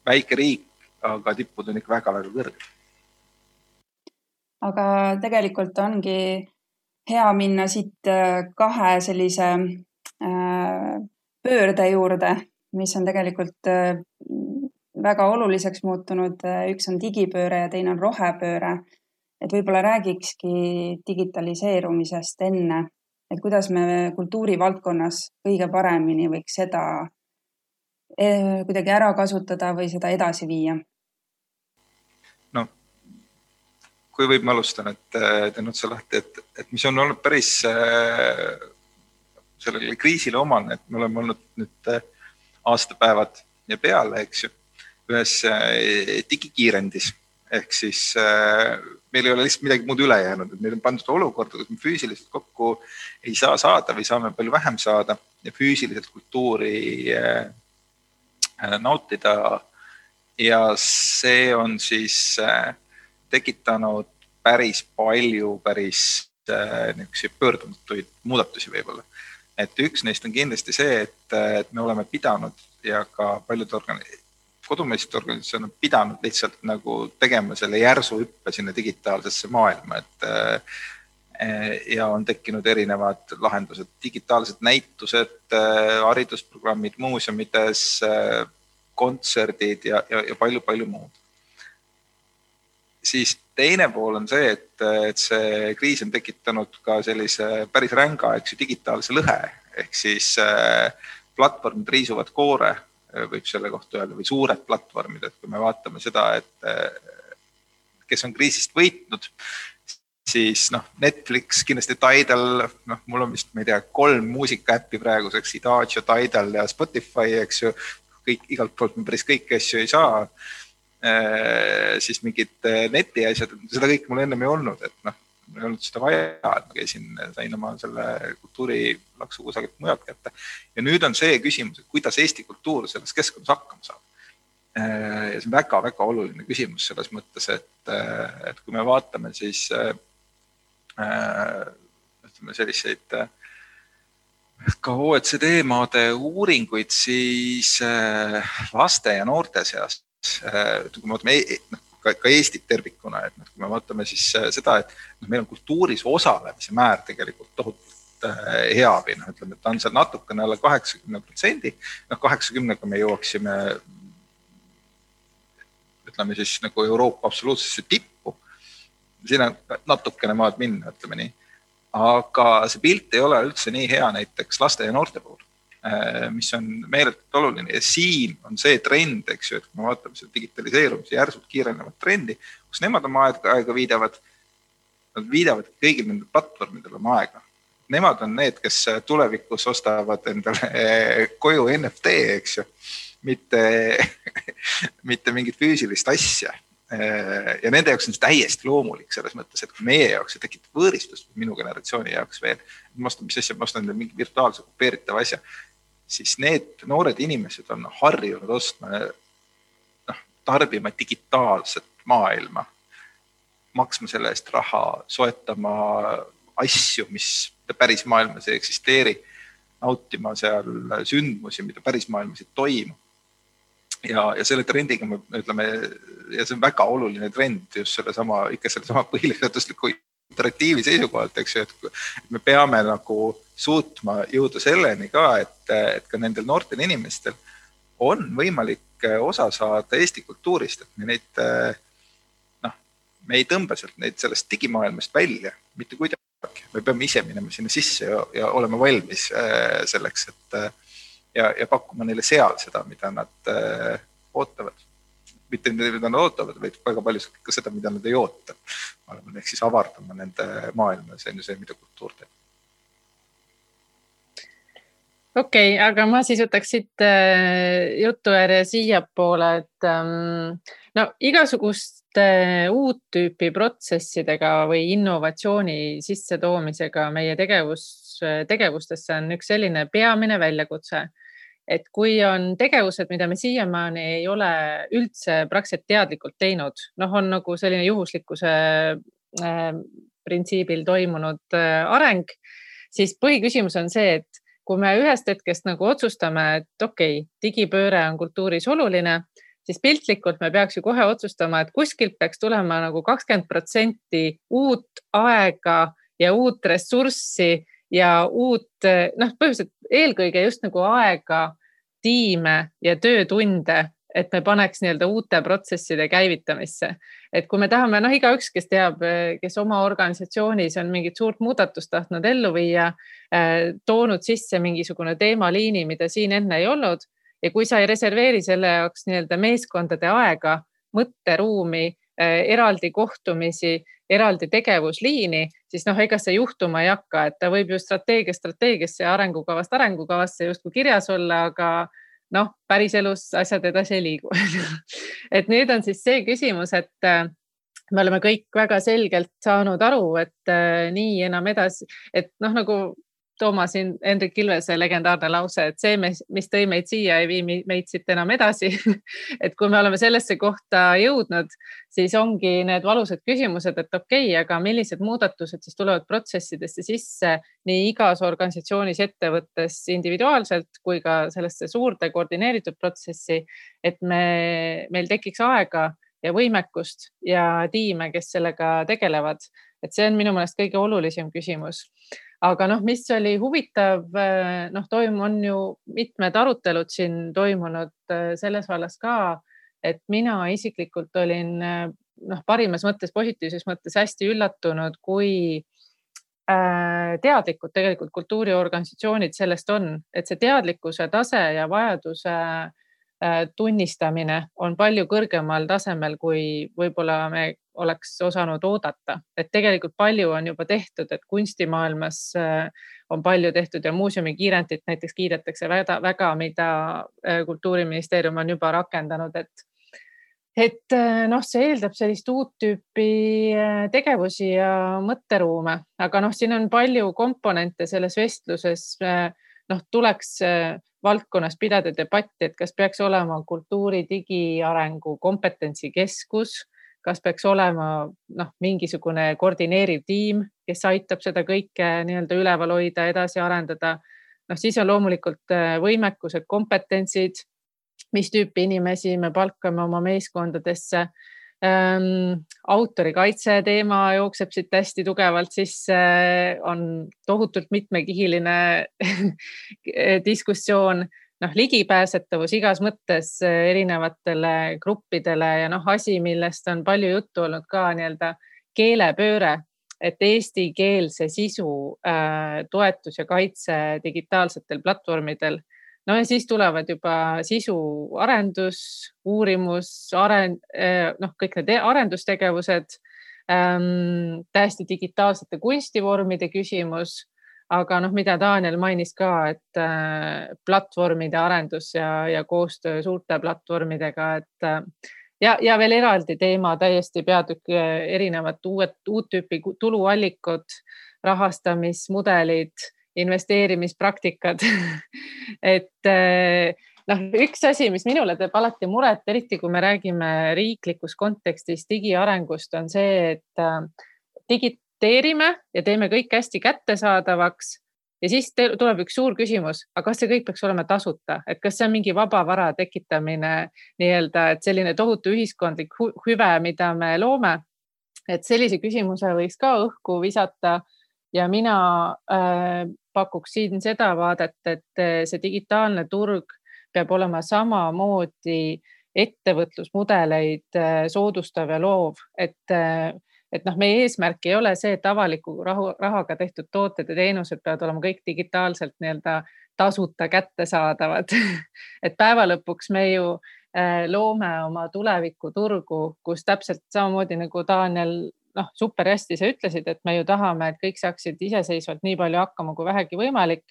väike riik, aga tipud on ikka väga-väga kõrged. aga tegelikult ongi hea minna siit äh, kahe sellise äh, pöörde juurde, mis on tegelikult äh, väga oluliseks muutunud. üks on digipööre ja teine on rohepööre. et võib-olla räägikski digitaliseerumisest enne, et kuidas me kultuurivaldkonnas kõige paremini võiks seda eh, kuidagi ära kasutada või seda edasi viia? no kui võib, ma alustan, et teen otse lahti, et, et mis on olnud päris äh, sellele kriisile omane, et me oleme olnud nüüd äh, aastapäevad ja peale, eks ju, ühes äh, digikiirendis ehk siis äh, meil ei ole lihtsalt midagi muud üle jäänud, et meil on pandud olukorda, kus me füüsiliselt kokku ei saa saada või saame palju vähem saada ja füüsiliselt kultuuri äh, nautida. ja see on siis äh, tekitanud päris palju päris äh, niisuguseid pöördumatuid muudatusi võib-olla et üks neist on kindlasti see, et, et me oleme pidanud ja ka paljud organ-, kodumaised organisatsioonid on pidanud lihtsalt nagu tegema selle järsu hüppe sinna digitaalsesse maailma, et eh, ja on tekkinud erinevad lahendused, digitaalsed näitused, eh, haridusprogrammid muuseumides, eh, kontserdid ja, ja, ja palju-palju muud. Siis teine pool on see, et, et see kriis on tekitanud ka sellise päris ränga, eks ju, digitaalse lõhe ehk siis äh, platvormid riisuvad koore, äh, võib selle kohta öelda, või suured platvormid, et kui me vaatame seda, et äh, kes on kriisist võitnud, siis noh, Netflix, kindlasti Tidal, noh, mul on vist, ma ei tea, kolm muusikaäppi praeguseks, Idagio, Tidal ja Spotify, eks ju. kõik, igalt poolt me päris kõiki asju ei saa siis mingid äh, netiasjad, seda kõike mul ennem ei olnud, et noh, ei olnud seda vaja, et ma käisin, sain oma selle kultuurilaksu kusagilt mujalt kätte. ja nüüd on see küsimus, et kuidas Eesti kultuur selles keskkonnas hakkama saab. Äh, ja see on väga-väga oluline küsimus selles mõttes, et, et kui me vaatame, siis ütleme selliseid ka OECD maade uuringuid, siis laste ja noorte seas Äh, kui me vaatame e-, noh, ka, ka Eestit tervikuna, et noh, kui me vaatame siis äh, seda, et noh, meil on kultuuris osalemise määr tegelikult tohutult äh, hea või noh, ütleme, et ta on seal natukene alla kaheksakümne protsendi. noh, kaheksakümnega me jõuaksime ütleme siis nagu Euroopa absoluutsesse tippu. siin on natukene maad minna, ütleme nii. aga see pilt ei ole üldse nii hea näiteks laste ja noorte puhul mis on meeletult oluline ja siin on see trend, eks ju, et kui me vaatame seda digitaliseerumise järsult kiirenevat trendi, kus nemad oma aega, viidavad. Nad viidavad kõigil nendel platvormidel oma aega. Nemad on need, kes tulevikus ostavad endale äh, koju NFT, eks ju, mitte (laughs) mitte mingit füüsilist asja äh, ja nende jaoks on see täiesti loomulik selles mõttes, et meie jaoks see tekitab võõristust, minu generatsiooni jaoks veel. ma ostan, mis asja, ma ostan mingi virtuaalse kopeeritava asja siis need noored inimesed on harjunud ostma, noh, tarbima digitaalset maailma, maksma selle eest raha, soetama asju, mis päris maailmas ei eksisteeri, nautima seal sündmusi, mida päris maailmas ei toimu. ja, ja selle trendiga me ütleme ja see on väga oluline trend just sellesama, ikka sellesama põhiseadusliku interaktiivi seisukohalt, eks ju, et me peame nagu suutma jõuda selleni ka, et, et ka nendel noortel inimestel on võimalik äh, osa saada Eesti kultuurist, et me neid noh, me ei tõmba sealt neid sellest digimaailmast välja mitte kuidagi. me peame ise minema sinna sisse ja, ja olema valmis äh, selleks, et ja, ja pakkuma neile seal seda, mida nad ootavad. mitte mida nad ootavad, vaid väga palju ka seda, mida nad ei oota. ma arvan, ehk siis avardama nende maailma, see on ju see, mida kultuur teeb okei okay,, aga ma siis võtaks siit äh, jutujärje siiapoole, et ähm, no igasuguste uut tüüpi protsessidega või innovatsiooni sissetoomisega meie tegevus, tegevustesse on üks selline peamine väljakutse. et kui on tegevused, mida me siiamaani ei ole üldse praktiliselt teadlikult teinud, noh, on nagu selline juhuslikkuse äh, printsiibil toimunud äh, areng, siis põhiküsimus on see, et kui me ühest hetkest nagu otsustame, et okei okay,, digipööre on kultuuris oluline, siis piltlikult me peaks ju kohe otsustama, et kuskilt peaks tulema nagu kakskümmend protsenti uut aega ja uut ressurssi ja uut, noh, põhimõtteliselt eelkõige just nagu aega, tiime ja töötunde et me paneks nii-öelda uute protsesside käivitamisse. Et kui me tahame, noh, igaüks, kes teab, kes oma organisatsioonis on mingit suurt muudatust tahtnud ellu viia, eh, toonud sisse mingisugune teemaliini, mida siin enne ei olnud ja kui sa ei reserveeri selle jaoks nii-öelda meeskondade aega, mõtteruumi, eh, eraldi kohtumisi, eraldi tegevusliini, siis noh, ega see juhtuma ei hakka, et ta võib ju strateegia strateegiasse ja arengukavast arengukavasse justkui kirjas olla, aga noh, päriselus asjad edasi ei liigu (laughs) et nüüd on siis see küsimus, et äh, me oleme kõik väga selgelt saanud aru, et äh, nii enam edasi, et noh, nagu Toomas Hendrik Ilvese legendaarne lause, et see, mis tõi meid siia, ei vii meid siit enam edasi (laughs) et kui me oleme sellesse kohta jõudnud, siis ongi need valusad küsimused, et okei okay,, aga millised muudatused siis tulevad protsessidesse sisse nii igas organisatsioonis, ettevõttes individuaalselt kui ka sellesse suurde koordineeritud protsessi, et me, meil tekiks aega ja võimekust ja tiime, kes sellega tegelevad. et see on minu meelest kõige olulisem küsimus aga noh, mis oli huvitav, äh, noh, toim-, on ju mitmed arutelud siin toimunud äh, selles vallas ka, et mina isiklikult olin äh, noh, parimas mõttes, positiivses mõttes hästi üllatunud, kui teadlikud tegelikult kultuuriorganisatsioonid sellest on, et see teadlikkuse tase ja vajaduse tunnistamine on palju kõrgemal tasemel, kui võib-olla me oleks osanud oodata, et tegelikult palju on juba tehtud, et kunstimaailmas äh, on palju tehtud ja muuseumi kiirendit näiteks kiidetakse väga, väga, mida äh, kultuuriministeerium on juba rakendanud, et et äh, noh, see eeldab sellist uut tüüpi tegevusi ja mõtteruume, aga noh, siin on palju komponente selles vestluses. noh, tuleks valdkonnas pidada debatti, et kas peaks olema kultuuri digiarengu kompetentsikeskus kas peaks olema noh, mingisugune koordineeriv tiim, kes aitab seda kõike nii-öelda üleval hoida, edasi arendada. noh, siis on loomulikult äh, võimekused, kompetentsid, mis tüüpi inimesi me palkame oma meeskondadesse ähm,. autorikaitse teema jookseb siit hästi tugevalt sisse, on tohutult mitmekihiline (laughs) diskussioon noh, ligipääsetavus igas mõttes eh, erinevatele gruppidele ja noh, asi, millest on palju juttu olnud ka nii-öelda keelepööre, et eestikeelse sisu äh, toetus ja kaitse digitaalsetel platvormidel. no ja siis tulevad juba sisuarendus, uurimus, arend, eh, noh, kõik need arendustegevused ähm,, täiesti digitaalsete kunstivormide küsimus aga noh, mida Daniel mainis ka, et äh, platvormide arendus ja, ja koostöö suurte platvormidega, et äh, ja, ja veel eraldi teema, täiesti peatükk, äh, erinevad uued, uut tüüpi tuluallikud, rahastamismudelid, investeerimispraktikad. (laughs) Et noh, üks asi, mis minule teeb alati muret, eriti kui me räägime riiklikus kontekstis digiarengust, on see, et digi, teerime ja teeme kõik hästi kättesaadavaks. Ja siis tuleb üks suur küsimus, aga kas see kõik peaks olema tasuta, et kas see on mingi vaba vara tekitamine nii-öelda, et selline tohutu ühiskondlik hüve, mida me loome. et sellise küsimuse võiks ka õhku visata. Ja mina äh, pakuks siin seda vaadet, et äh, see digitaalne turg peab olema samamoodi ettevõtlusmudeleid äh, soodustav ja loov, et äh, et noh, meie eesmärk ei ole see, et avaliku rahu, rahaga tehtud tooted ja teenused peavad olema kõik digitaalselt nii-öelda tasuta kättesaadavad (laughs) et päeva lõpuks me ju loome oma tulevikuturgu, kus täpselt samamoodi nagu Daniel noh, super hästi sa ütlesid, et me ju tahame, et kõik saaksid iseseisvalt nii palju hakkama kui vähegi võimalik.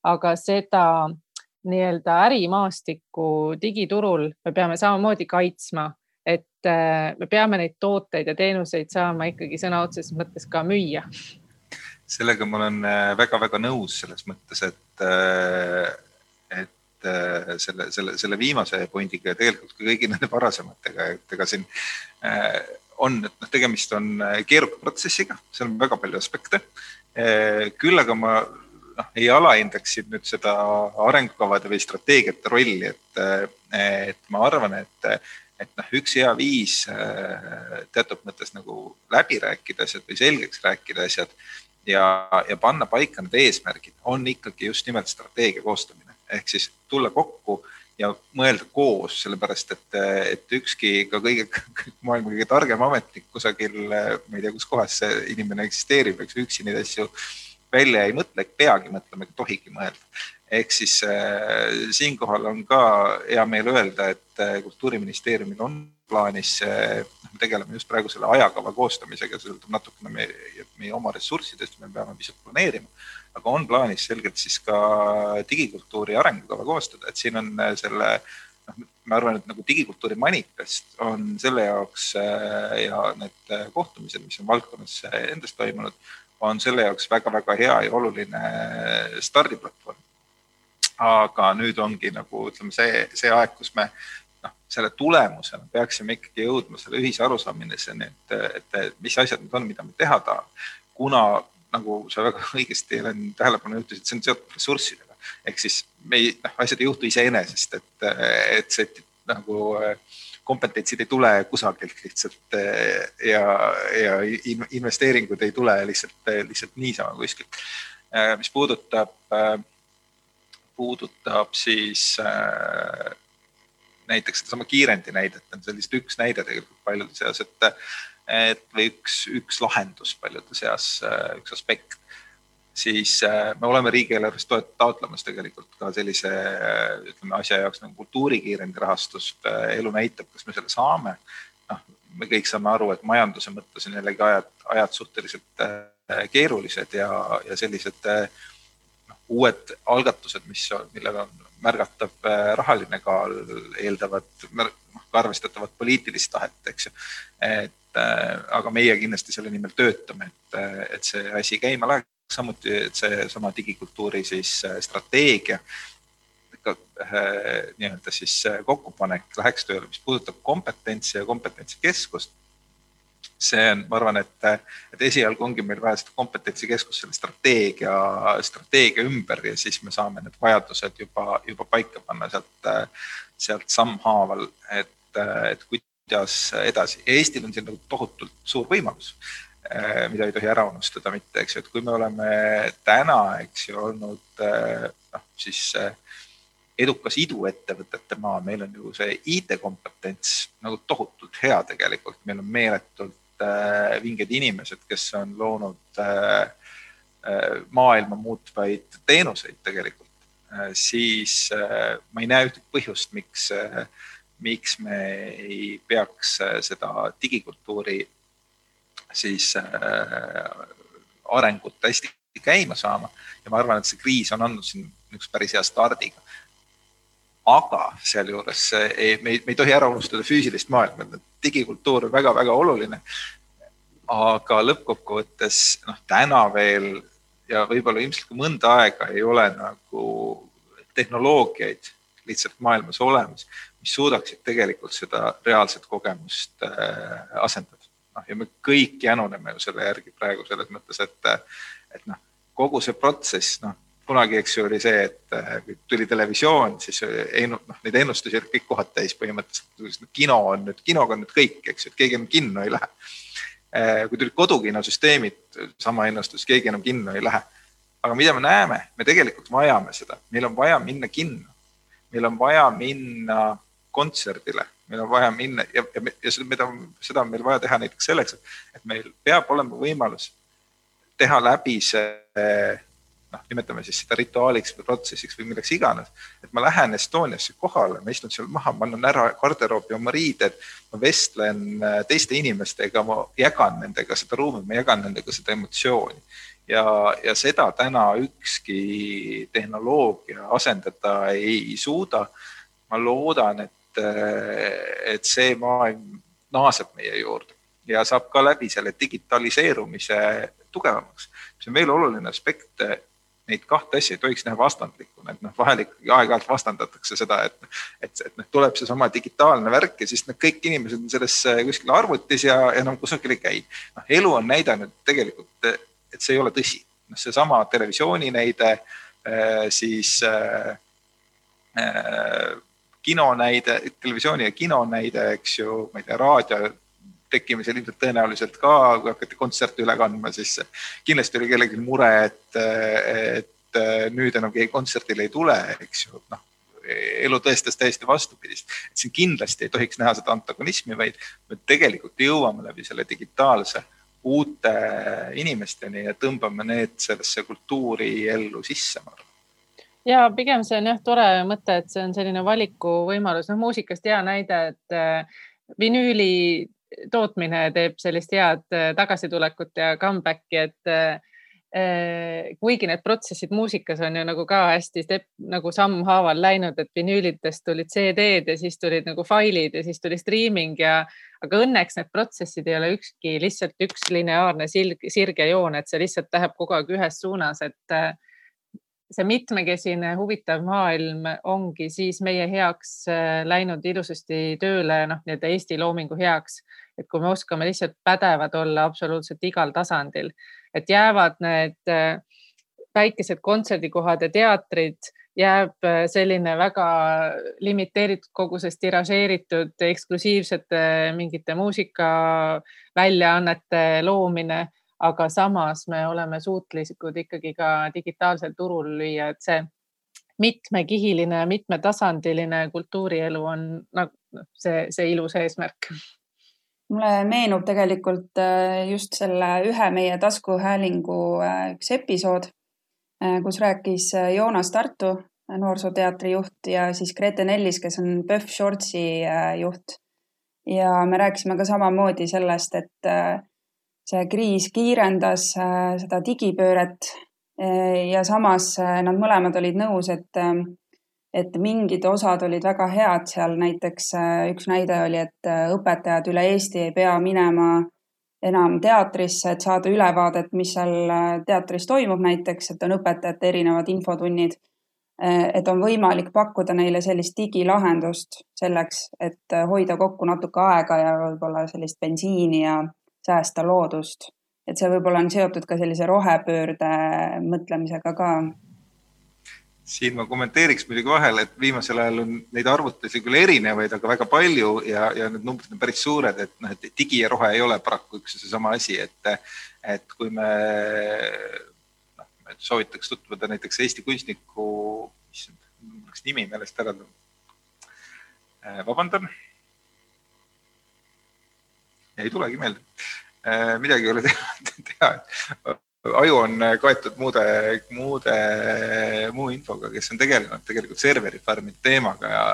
aga seda nii-öelda ärimaastikku digiturul me peame samamoodi kaitsma, et äh, me peame neid tooteid ja teenuseid saama ikkagi sõna otseses mõttes ka müüa. sellega ma olen väga-väga äh, nõus selles mõttes, et, äh, et selle, selle, selle viimase pointiga ja tegelikult ka kõigi nende varasematega, et ega siin on, et noh, tegemist on keeruka protsessiga, seal on väga palju aspekte. küll aga ma noh, ei alahindaks siin nüüd seda arengukavade või strateegiate rolli, et, et ma arvan, et, et noh, üks hea viis teatud mõttes nagu läbi rääkida asjad või selgeks rääkida asjad ja, ja panna paika need eesmärgid on ikkagi just nimelt strateegia koostamine ehk siis tulla kokku ja mõelda koos, sellepärast et, et ükski ka kõige, maailma kõige targem ametnik kusagil, ma ei tea, kus kohas see inimene eksisteerib, eks üksi neid asju välja ei mõtle, peagi mõtlema tohigi mõelda. Ehk siis äh, siinkohal on ka hea meel öelda, et äh, kultuuriministeeriumil on plaanis äh,, me tegeleme just praegu selle ajakava koostamisega, see sõltub natukene meie, meie oma ressurssidest, me peame pisut planeerima, aga on plaanis selgelt siis ka digikultuuri arengukava koostada, et siin on selle noh, ma arvan, et nagu digikultuuri manifest on selle jaoks ja need kohtumised, mis on valdkonnas endas toimunud, on selle jaoks väga-väga hea ja oluline stardiplatvorm. Aga nüüd ongi nagu ütleme, see, see aeg, kus me noh, selle tulemusena peaksime ikkagi jõudma selle ühise arusaamiseni, et, et, mis asjad need on, mida me teha tahame. kuna nagu sa väga (laughs) õigesti Helen tähelepanu juhtisid, see on seotud ressurssidega ehk siis me ei, noh, asjad ei juhtu iseenesest, et, et see nagu äh, kompetentsid ei tule kusagilt lihtsalt ja, ja investeeringud ei tule lihtsalt, lihtsalt niisama kuskilt. Mis puudutab, eh, puudutab siis näiteks sedasama kiirendi näidet, on sellist üks näide tegelikult paljude seas, et, et või üks, üks lahendus paljude seas, üks aspekt siis äh, me oleme riigieelarvest taotlemas tegelikult ka sellise ütleme asja jaoks nagu kultuurikiirendi rahastust. Äh, elu näitab, kas me selle saame. noh, me kõik saame aru, et majanduse mõttes on jällegi ajad, ajad suhteliselt äh, keerulised ja, ja sellised noh, uued algatused, mis, millel on märgatav rahaline kaal, eeldavad noh, ka arvestatavat poliitilist tahet, eks ju. et aga meie kindlasti selle nimel töötame, et, et see asi käima läheks samuti seesama digikultuuri siis äh, strateegia äh, nii-öelda siis äh, kokkupanek läheks tööle, mis puudutab kompetentsi ja kompetentsikeskust. See on, ma arvan, et, et esialgu ongi meil vaja seda kompetentsikeskust selle strateegia, strateegia ümber ja siis me saame need vajadused juba, juba paika panna sealt, sealt sammhaaval, et, et kuidas edasi. Eestil on siin nagu tohutult suur võimalus mida ei tohi ära unustada mitte, eks ju, et kui me oleme täna, eks ju, olnud noh, siis edukas iduettevõtete maa, meil on ju see IT-kompetents nagu tohutult hea tegelikult, meil on meeletult vinged inimesed, kes on loonud maailma muutvaid teenuseid tegelikult, siis ma ei näe ühtegi põhjust, miks, miks me ei peaks seda digikultuuri siis äh, arengut hästi käima saama ja ma arvan, et see kriis on andnud siin niisuguse päris hea stardiga. Aga sealjuures ei, me ei, me ei tohi ära unustada füüsilist maailma, digikultuur on väga-väga oluline. aga lõppkokkuvõttes noh, täna veel ja võib-olla ilmselt ka mõnda aega ei ole nagu tehnoloogiaid lihtsalt maailmas olemas, mis suudaksid tegelikult seda reaalset kogemust äh, asendada noh, ja me kõik januneme ju selle järgi praegu selles mõttes, et, et noh, kogu see protsess, noh, kunagi, eks ju, oli see, et kui tuli televisioon, siis noh, neid ennustusi olid kõik kohad täis põhimõtteliselt. kino on nüüd, kinoga on nüüd kõik, eks ju, et keegi enam kinno ei lähe. kui tulid kodukinosüsteemid, sama ennustus, keegi enam kinno ei lähe. aga mida me näeme, me tegelikult vajame seda, meil on vaja minna kinno, meil on vaja minna kontserdile meil on vaja minna ja, ja, ja seda, mida, seda on meil vaja teha näiteks selleks, et meil peab olema võimalus teha läbi see noh, nimetame siis seda rituaaliks või protsessiks või milleks iganes, et ma lähen Estoniasse kohale, ma istun seal maha, ma annan ära garderoobi oma riided, ma vestlen äh, teiste inimestega, ma jagan nendega seda ruumi, ma jagan nendega seda emotsiooni ja, ja seda täna ükski tehnoloogia asendada ei suuda. ma loodan, et, äh, et see maailm naaseb meie juurde ja saab ka läbi selle digitaliseerumise tugevamaks. see on veel oluline aspekt neid kahte asja ei tohiks näha vastandlikuna, et noh, vahel ikkagi aeg-ajalt vastandatakse seda, et, et, et noh, tuleb seesama digitaalne värk ja siis noh, kõik inimesed on selles kuskil arvutis ja enam no, kusagil ei käi. noh, elu on näidanud tegelikult, et see ei ole tõsi. noh, seesama televisiooni näide, äh, siis äh, äh, kino näide, televisiooni ja kino näide, eks ju, ma ei tea, raadio tekkimisel ilmselt tõenäoliselt ka, kui hakati kontserte üle kandma, siis kindlasti oli kellelgi mure, et, et nüüd enam keegi kontserdile ei tule, eks ju, noh elu tõestas täiesti vastupidist. et siin kindlasti ei tohiks näha seda antagonismi, vaid me tegelikult jõuame läbi selle digitaalse uute inimesteni ja tõmbame need sellesse kultuuri ellu sisse, ma arvan ja pigem see on jah tore mõte, et see on selline valikuvõimalus, noh muusikast hea näide, et äh, vinüüli tootmine teeb sellist head äh, tagasitulekut ja comeback'i, et äh, kuigi need protsessid muusikas on ju nagu ka hästi step, nagu sammhaaval läinud, et vinüülidest tulid CD-d ja siis tulid nagu failid ja siis tuli streaming ja, aga õnneks need protsessid ei ole ükski lihtsalt üks lineaarne sirge joon, et see lihtsalt läheb kogu aeg ühes suunas, et äh, see mitmekesine huvitav maailm ongi siis meie heaks äh, läinud ilusasti tööle, noh, nii-öelda Eesti loomingu heaks. et kui me oskame lihtsalt pädevad olla absoluutselt igal tasandil, et jäävad need äh, väikesed kontserdikohad ja teatrid, jääb äh, selline väga limiteeritud koguses tiražeeritud eksklusiivsete mingite muusikaväljaannete loomine aga samas me oleme suutlikud ikkagi ka digitaalsel turul lüüa, et see mitmekihiline, mitmetasandiline kultuurielu on nagu noh, see, see ilus eesmärk. mulle meenub tegelikult äh, just selle ühe meie taskuhäälingu äh, üks episood, äh, kus rääkis Joonas Tartu, noorsooteatri juht ja siis Grete Nellis, kes on PÖFF Shortsi juht. ja me rääkisime ka samamoodi sellest, et see kriis kiirendas äh, seda digipööret äh, ja samas äh, nad mõlemad olid nõus, et, et mingid osad olid väga head seal, näiteks üks näide oli, et õpetajad üle Eesti ei pea minema enam teatrisse, et saada ülevaadet, mis seal teatris toimub näiteks, et on õpetajate erinevad infotunnid. et on võimalik pakkuda neile sellist digilahendust selleks, et hoida kokku natuke aega ja võib-olla sellist bensiini ja säästa loodust, et see võib-olla on seotud ka sellise rohepöörde mõtlemisega ka. Siin ma kommenteeriks muidugi vahele, et viimasel ajal on neid arvutusi küll erinevaid, aga väga palju ja, ja need numbrid on päris suured, et noh, et digi ja rohe ei ole paraku üks ja seesama asi, et, et kui me noh, soovitaks tutvuda näiteks Eesti kunstniku, issand, mul läks nimi meelest ära. vabandan ei tulegi meelde. Äh, midagi ei ole teha, (laughs) teha. aju on kaetud muude, muude, muu infoga, kes on tegelenud tegelikult serveri farm'i teemaga ja,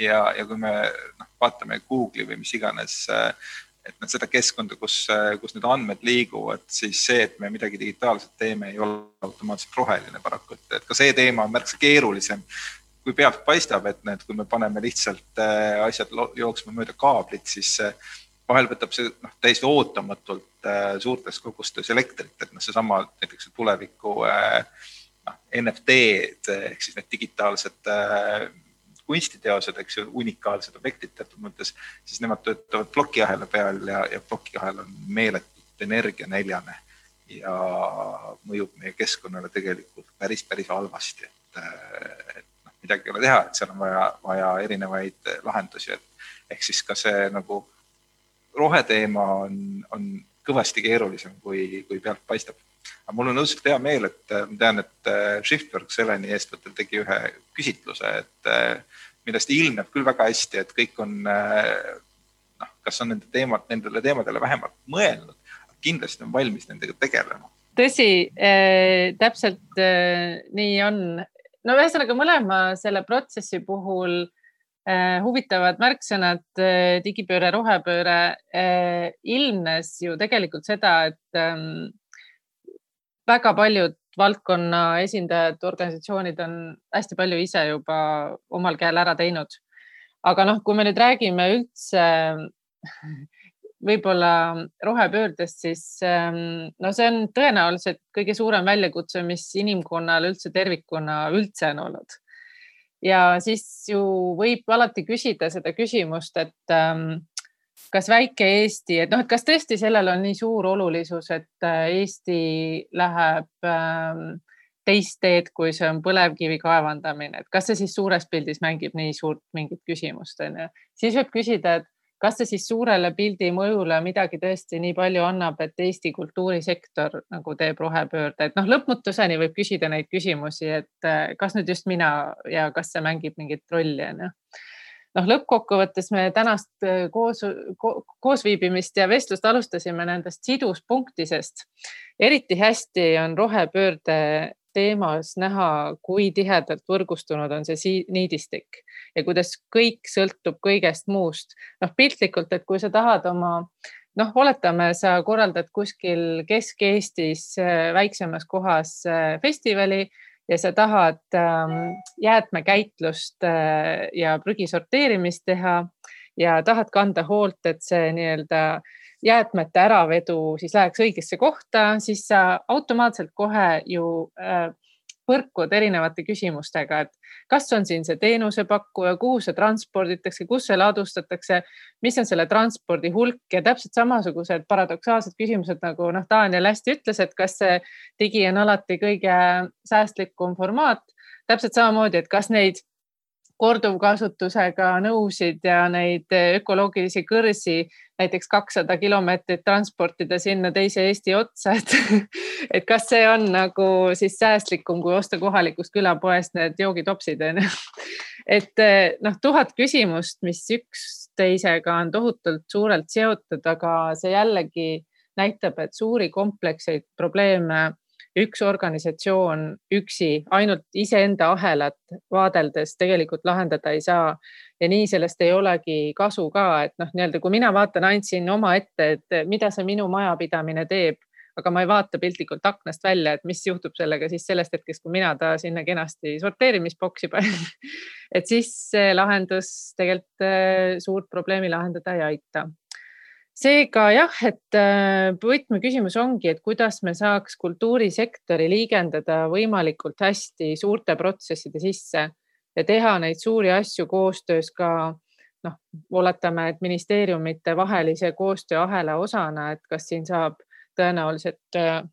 ja, ja kui me noh, vaatame Google'i või mis iganes et noh, seda keskkonda, kus, kus need andmed liiguvad, siis see, et me midagi digitaalselt teeme, ei ole automaatselt roheline paraku, et, et ka see teema on märksa keerulisem, kui pealt paistab, et need, kui me paneme lihtsalt äh, asjad jooksma mööda kaablit, siis vahel võtab see noh, täiesti ootamatult äh, suurtes kogustes elektrit, et noh, seesama näiteks tuleviku äh, noh, NFT-d ehk siis need digitaalsed äh, kunstiteosed, eks ju, unikaalsed objektid teatud mõttes, siis nemad töötavad plokiahela peal ja, ja plokiahel on meeletult energianäljane ja mõjub meie keskkonnale tegelikult päris, päris halvasti, et, et noh, midagi ei ole teha, et seal on vaja, vaja erinevaid lahendusi, et ehk siis ka see nagu roheteema on, on kõvasti keerulisem, kui, kui pealt paistab. aga mul on õudselt hea meel, et ma tean, et äh, Shiftworks Eleni eestvõttel tegi ühe küsitluse, et äh, millest ilmneb küll väga hästi, et kõik on äh, noh, kas on nende teemad, nendele teemadele vähemalt mõelnud, kindlasti on valmis nendega tegelema. tõsi äh,, täpselt äh, nii on. no ühesõnaga mõlema selle protsessi puhul huvitavad märksõnad äh, digipööre, rohepööre äh, ilmnes ju tegelikult seda, et ähm, väga paljud valdkonna esindajad, organisatsioonid on hästi palju ise juba omal käel ära teinud. aga noh, kui me nüüd räägime üldse (laughs) võib-olla rohepöördest, siis ähm, no see on tõenäoliselt kõige suurem väljakutse, mis inimkonnal üldse tervikuna üldse on olnud. Ja siis ju võib alati küsida seda küsimust, et ähm, kas väike Eesti, et noh, et kas tõesti sellel on nii suur olulisus, et äh, Eesti läheb ähm, teist teed, kui see on põlevkivi kaevandamine, et kas see siis suures pildis mängib nii suurt mingit küsimust, on ju. siis võib küsida, et kas see siis suurele pildi mõjule midagi tõesti nii palju annab, et Eesti kultuurisektor nagu teeb rohepöörde, et noh, lõpmatuseni võib küsida neid küsimusi, et äh, kas nüüd just mina ja kas see mängib mingit rolli, on ju noh, lõppkokkuvõttes me tänast äh, koos ko,, koosviibimist ja vestlust alustasime nendest siduspunktisest. eriti hästi on rohepöörde teemas näha, kui tihedalt võrgustunud on see niidistik ja kuidas kõik sõltub kõigest muust. noh, piltlikult, et kui sa tahad oma noh, oletame, sa korraldad kuskil Kesk-Eestis äh, väiksemas kohas äh, festivali ja sa tahad ähm, jäätmekäitlust äh, ja prügi sorteerimist teha ja tahad kanda hoolt, et see nii-öelda jäätmete äravedu siis läheks õigesse kohta, siis sa automaatselt kohe ju äh, põrkud erinevate küsimustega, et kas on siin see teenusepakkuja, kuhu see transporditakse, kus see ladustatakse, mis on selle transpordi hulk ja täpselt samasugused paradoksaalsed küsimused, nagu noh, Daniel hästi ütles, et kas see digi on alati kõige säästlikum formaat. täpselt samamoodi, et kas neid korduvkasutusega nõusid ja neid ökoloogilisi kõrsi näiteks kakssada kilomeetrit transportida sinna teise Eesti otsa, et, (laughs) et kas see on nagu siis säästlikum, kui osta kohalikust külapoest need joogitopsid onju. (laughs) et noh, tuhat küsimust, mis üksteisega on tohutult suurelt seotud, aga see jällegi näitab, et suuri komplekseid probleeme üks organisatsioon üksi ainult iseenda ahelat vaadeldes tegelikult lahendada ei saa. ja nii sellest ei olegi kasu ka, et noh, nii-öelda kui mina vaatan ainult siin omaette, et mida see minu majapidamine teeb, aga ma ei vaata piltlikult aknast välja, et mis juhtub sellega siis sellest hetkest, kui mina ta sinna kenasti sorteerimisboksi panen (laughs) et siis see lahendus tegelikult äh, suurt probleemi lahendada ei aita seega jah, et äh, võtmeküsimus ongi, et kuidas me saaks kultuurisektori liigendada võimalikult hästi suurte protsesside sisse ja teha neid suuri asju koostöös ka noh, oletame, et ministeeriumite vahelise koostööahela osana, et kas siin saab tõenäoliselt äh,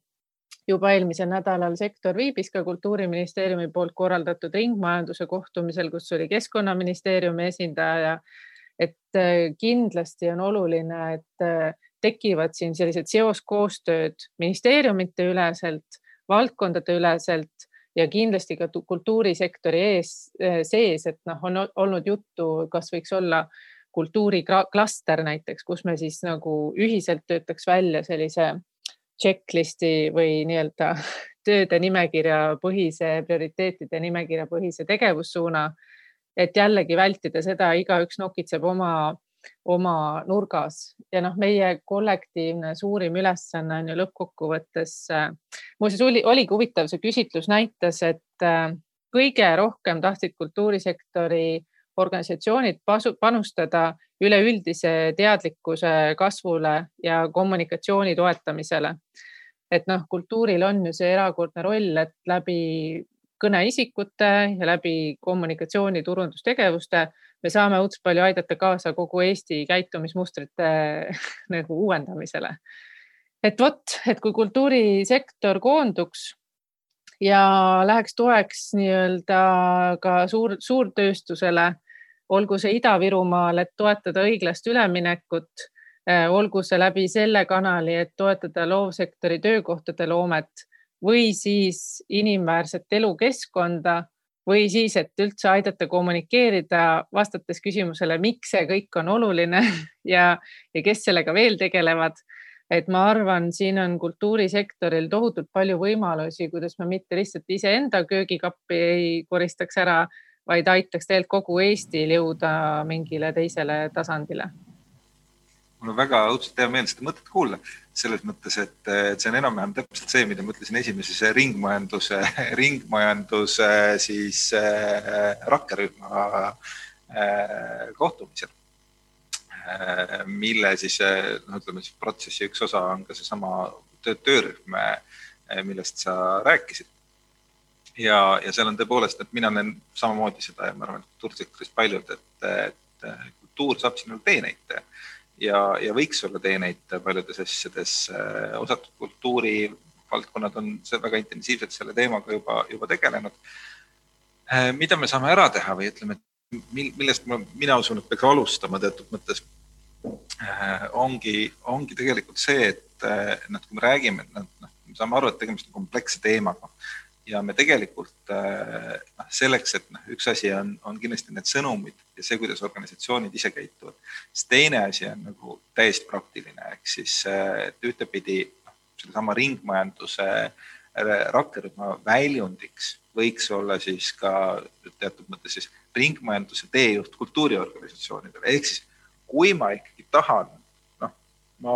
juba eelmisel nädalal sektor viibis ka Kultuuriministeeriumi poolt korraldatud ringmajanduse kohtumisel, kus oli Keskkonnaministeeriumi esindaja et äh, kindlasti on oluline, et äh, tekivad siin sellised seoskoostööd ministeeriumite üleselt, valdkondade üleselt ja kindlasti ka kultuurisektori ees, äh, sees, et noh, on olnud juttu, kas võiks olla kultuuriklaster näiteks, kus me siis nagu ühiselt töötaks välja sellise checklist'i või nii-öelda (laughs) tööde nimekirja põhise, prioriteetide nimekirja põhise tegevussuuna et jällegi vältida seda, igaüks nokitseb oma, oma nurgas ja noh, meie kollektiivne suurim ülesanne on ju lõppkokkuvõttes. Äh, muuseas oli, oligi huvitav, see küsitlus näitas, et äh, kõige rohkem tahtsid kultuurisektori organisatsioonid panustada üleüldise teadlikkuse kasvule ja kommunikatsiooni toetamisele. et noh, kultuuril on ju see erakordne roll, et läbi kõneisikute ja läbi kommunikatsiooni turundustegevuste me saame õudselt palju aidata kaasa kogu Eesti käitumismustrite (laughs) nagu uuendamisele. et vot, et kui kultuurisektor koonduks ja läheks toeks nii-öelda ka suur, suurtööstusele, olgu see Ida-Virumaal, et toetada õiglast üleminekut, eh, olgu see läbi selle kanali, et toetada loovsektori töökohtade loomet või siis inimväärset elukeskkonda või siis, et üldse aidata kommunikeerida, vastates küsimusele, miks see kõik on oluline (laughs) ja, ja kes sellega veel tegelevad. et ma arvan, siin on kultuurisektoril tohutult palju võimalusi, kuidas me mitte lihtsalt iseenda köögikappi ei koristaks ära, vaid aitaks tegelikult kogu Eestil jõuda mingile teisele tasandile mul on väga õudselt hea meel seda mõtet kuulda, selles mõttes, et see on enam-vähem täpselt see, mida ma ütlesin esimeses ringmajanduse, (laughs) ringmajanduse siis äh, rakkerühma äh, kohtumisel. Äh,. mille siis noh, ütleme siis protsessi üks osa on ka seesama töörühm, äh, millest sa rääkisid. Ja, ja seal on tõepoolest, et mina näen samamoodi seda ja ma arvan, et kultuurisektoris paljud, et, et kultuur saab sinna tee näitaja ja, ja võiks olla teeneid paljudes asjades. osad kultuurivaldkonnad on väga intensiivselt selle teemaga juba, juba tegelenud. mida me saame ära teha või ütleme, millest ma, mina usun, et peaks alustama teatud mõttes, ongi, ongi tegelikult see, et noh, kui me räägime, et noh, me saame aru, et tegemist on kompleksse teemaga ja me tegelikult noh, selleks, et noh, üks asi on, on kindlasti need sõnumid ja see, kuidas organisatsioonid ise käituvad. siis teine asi on nagu täiesti praktiline, ehk siis et ühtepidi noh, sellesama ringmajanduse rakkerühma väljundiks võiks olla siis ka teatud mõttes siis ringmajanduse teejuht kultuuriorganisatsioonidele, ehk siis kui ma ikkagi tahan, noh, ma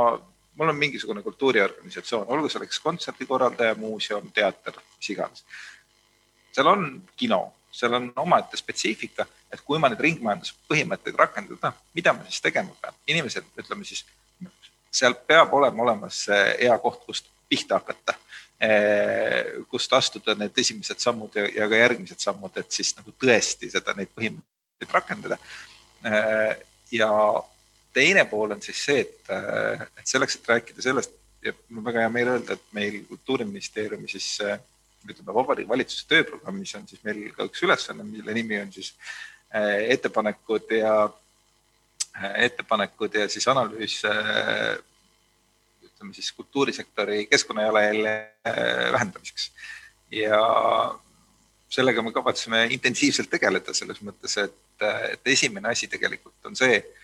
mul on mingisugune kultuuriorganisatsioon, olgu selleks kontserdikorraldaja, muuseum, teater, mis iganes. seal on kino, seal on omaette spetsiifika, et kui ma neid ringmajanduse põhimõtteid rakendada, mida ma siis tegema pean? inimesed, ütleme siis, seal peab olema olemas hea koht, kust pihta hakata, eh, kust astuda need esimesed sammud ja, ja ka järgmised sammud, et siis nagu tõesti seda, neid põhimõtteid rakendada. Eh, ja teine pool on siis see, et, äh, et selleks, et rääkida sellest ja mul on väga hea meel öelda, et meil Kultuuriministeeriumi siis äh, ütleme Vabariigi Valitsuse tööprogrammis on siis meil ka üks ülesanne, mille nimi on siis äh, ettepanekud ja ettepanekud ja siis analüüs ütleme siis kultuurisektori keskkonnajalajälje vähendamiseks. ja sellega me kavatseme intensiivselt tegeleda selles mõttes, et, et esimene asi tegelikult on see, Äh,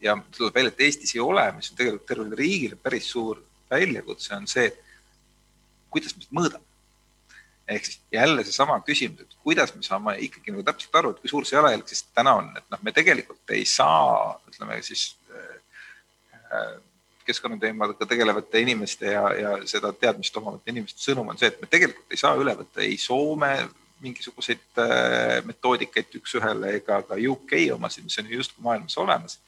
ja tuleb välja, et Eestis ei ole, mis on tegelikult tervele riigile päris suur väljakutse, on see, kuidas me seda mõõdame. ehk siis jälle seesama küsimus, et kuidas me saame ikkagi nagu täpselt aru, et kui suur see jalajälg siis täna on, et noh, me tegelikult ei saa, ütleme siis äh, keskkonnateemadega tegelevate inimeste ja, ja seda teadmist omavate inimeste sõnum on see, et me tegelikult ei saa üle võtta ei Soome mingisuguseid äh, metoodikaid üks-ühele ega ka UK omasid, mis on ju justkui maailmas olemas.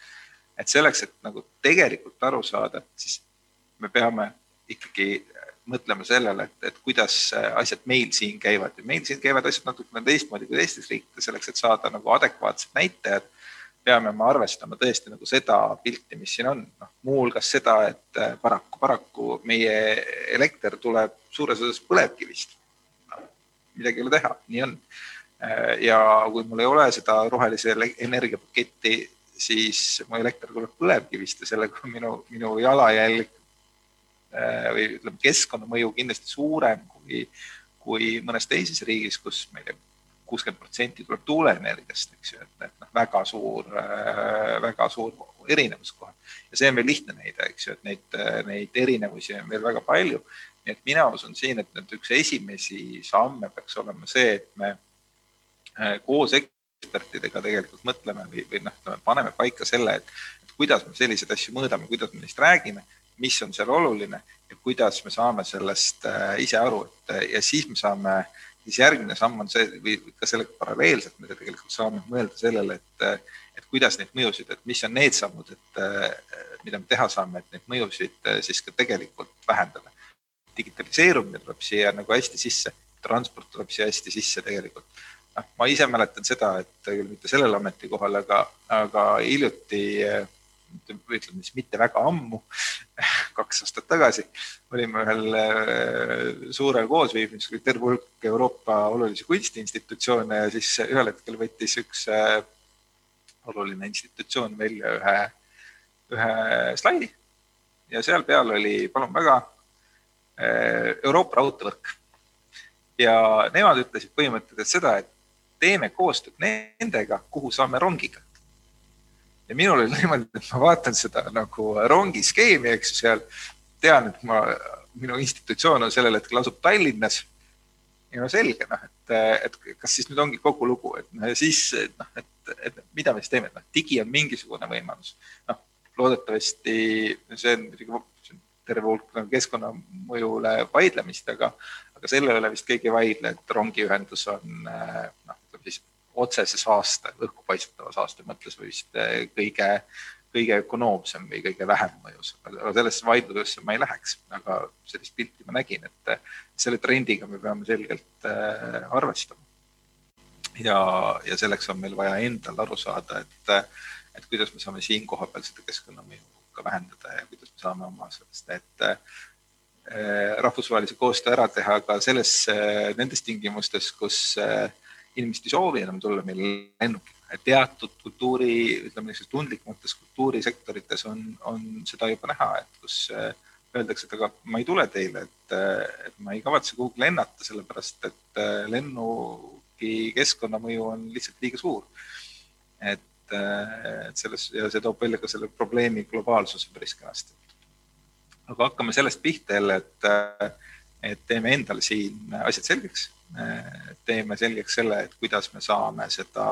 et selleks, et nagu tegelikult aru saada, siis me peame ikkagi mõtlema sellele, et, et kuidas asjad meil siin käivad. Ja meil siin käivad asjad natukene teistmoodi kui teistes riikides, selleks et saada nagu adekvaatsed näitajad peame me arvestama tõesti nagu seda pilti, mis siin on, noh muuhulgas seda, et paraku, paraku meie elekter tuleb suures osas põlevkivist midagi ei ole teha, nii on. Äh, ja kui mul ei ole seda rohelise energiapaketti, siis mu elekter tuleb põlevkivist ja sellega on minu, minu jalajälg äh, või ütleme, keskkonnamõju kindlasti suurem kui, kui mõnes teises riigis, kus ma ei tea, kuuskümmend protsenti tuleb tuuleenergiast, eks ju, et, et noh, väga suur, äh, väga suur erinevus kohe. ja see on veel lihtne näide, eks ju, et neid, neid erinevusi on veel väga palju nii et mina usun siin, et nüüd üks esimesi samme peaks olema see, et me äh, koos ekspertidega tegelikult mõtleme või, või noh, paneme paika selle, et, et kuidas me selliseid asju mõõdame, kuidas me neist räägime, mis on seal oluline ja kuidas me saame sellest äh, ise aru, et ja siis me saame, siis järgmine samm on see või ka sellega paralleelselt me tegelikult saame mõelda sellele, et, et kuidas neid mõjusid, et mis on need sammud, et mida me teha saame, et neid mõjusid siis ka tegelikult vähendada digitaliseerumine tuleb siia nagu hästi sisse, transport tuleb siia hästi sisse tegelikult. noh, ma ise mäletan seda, et küll mitte sellel ametikohal, aga, aga hiljuti ütleme siis mitte väga ammu, (laughs) kaks aastat tagasi, olime ühel äh, suurel koosviibimisel, terve hulk Euroopa olulisi kunstiinstitutsioone ja siis ühel hetkel võttis üks äh, oluline institutsioon välja ühe, ühe slaidi ja seal peal oli, palun väga, Euroopa raudteevõrk. ja nemad ütlesid põhimõtteliselt seda, et teeme koostööd nendega, kuhu saame rongiga. ja minul oli niimoodi, et ma vaatan seda nagu rongiskeemi, eks ju, seal tean, et ma, minu institutsioon on sellel hetkel asub Tallinnas. ja no selge, noh, et, et kas siis nüüd ongi kogu lugu, et no, siis noh, et, et mida me siis teeme, et noh, digi on mingisugune võimalus. noh, loodetavasti see on terve hulk nagu keskkonnamõjule vaidlemist, aga, aga selle üle vist keegi ei vaidle, et rongiühendus on noh, ütleme siis otsese saaste, õhku paisutava saaste mõttes vist kõige kõige ökonoomsem või kõige vähem mõjus, aga sellesse vaidlusesse ma ei läheks, aga sellist pilti ma nägin, et selle trendiga me peame selgelt äh, arvestama. ja, ja selleks on meil vaja endal aru saada, et, et kuidas me saame siin kohapeal seda keskkonnamõju ka vähendada ja kuidas me saame oma sellest, et äh, rahvusvahelise koostöö ära teha ka selles, nendes tingimustes, kus äh, inimesed ei soovi enam tulla meil lennukiga teatud kultuuri, ütleme niisugustes tundlikumates kultuurisektorites on, on seda juba näha, et kus öeldakse, et aga ma ei tule teile, et, ma ei kavatse kuhugi lennata, sellepärast et lennuki keskkonnamõju on lihtsalt liiga suur. et, et selles ja see toob välja ka selle probleemi globaalsuse päris kenasti. aga hakkame sellest pihta jälle, et, et teeme endale siin asjad selgeks. teeme selgeks selle, et kuidas me saame seda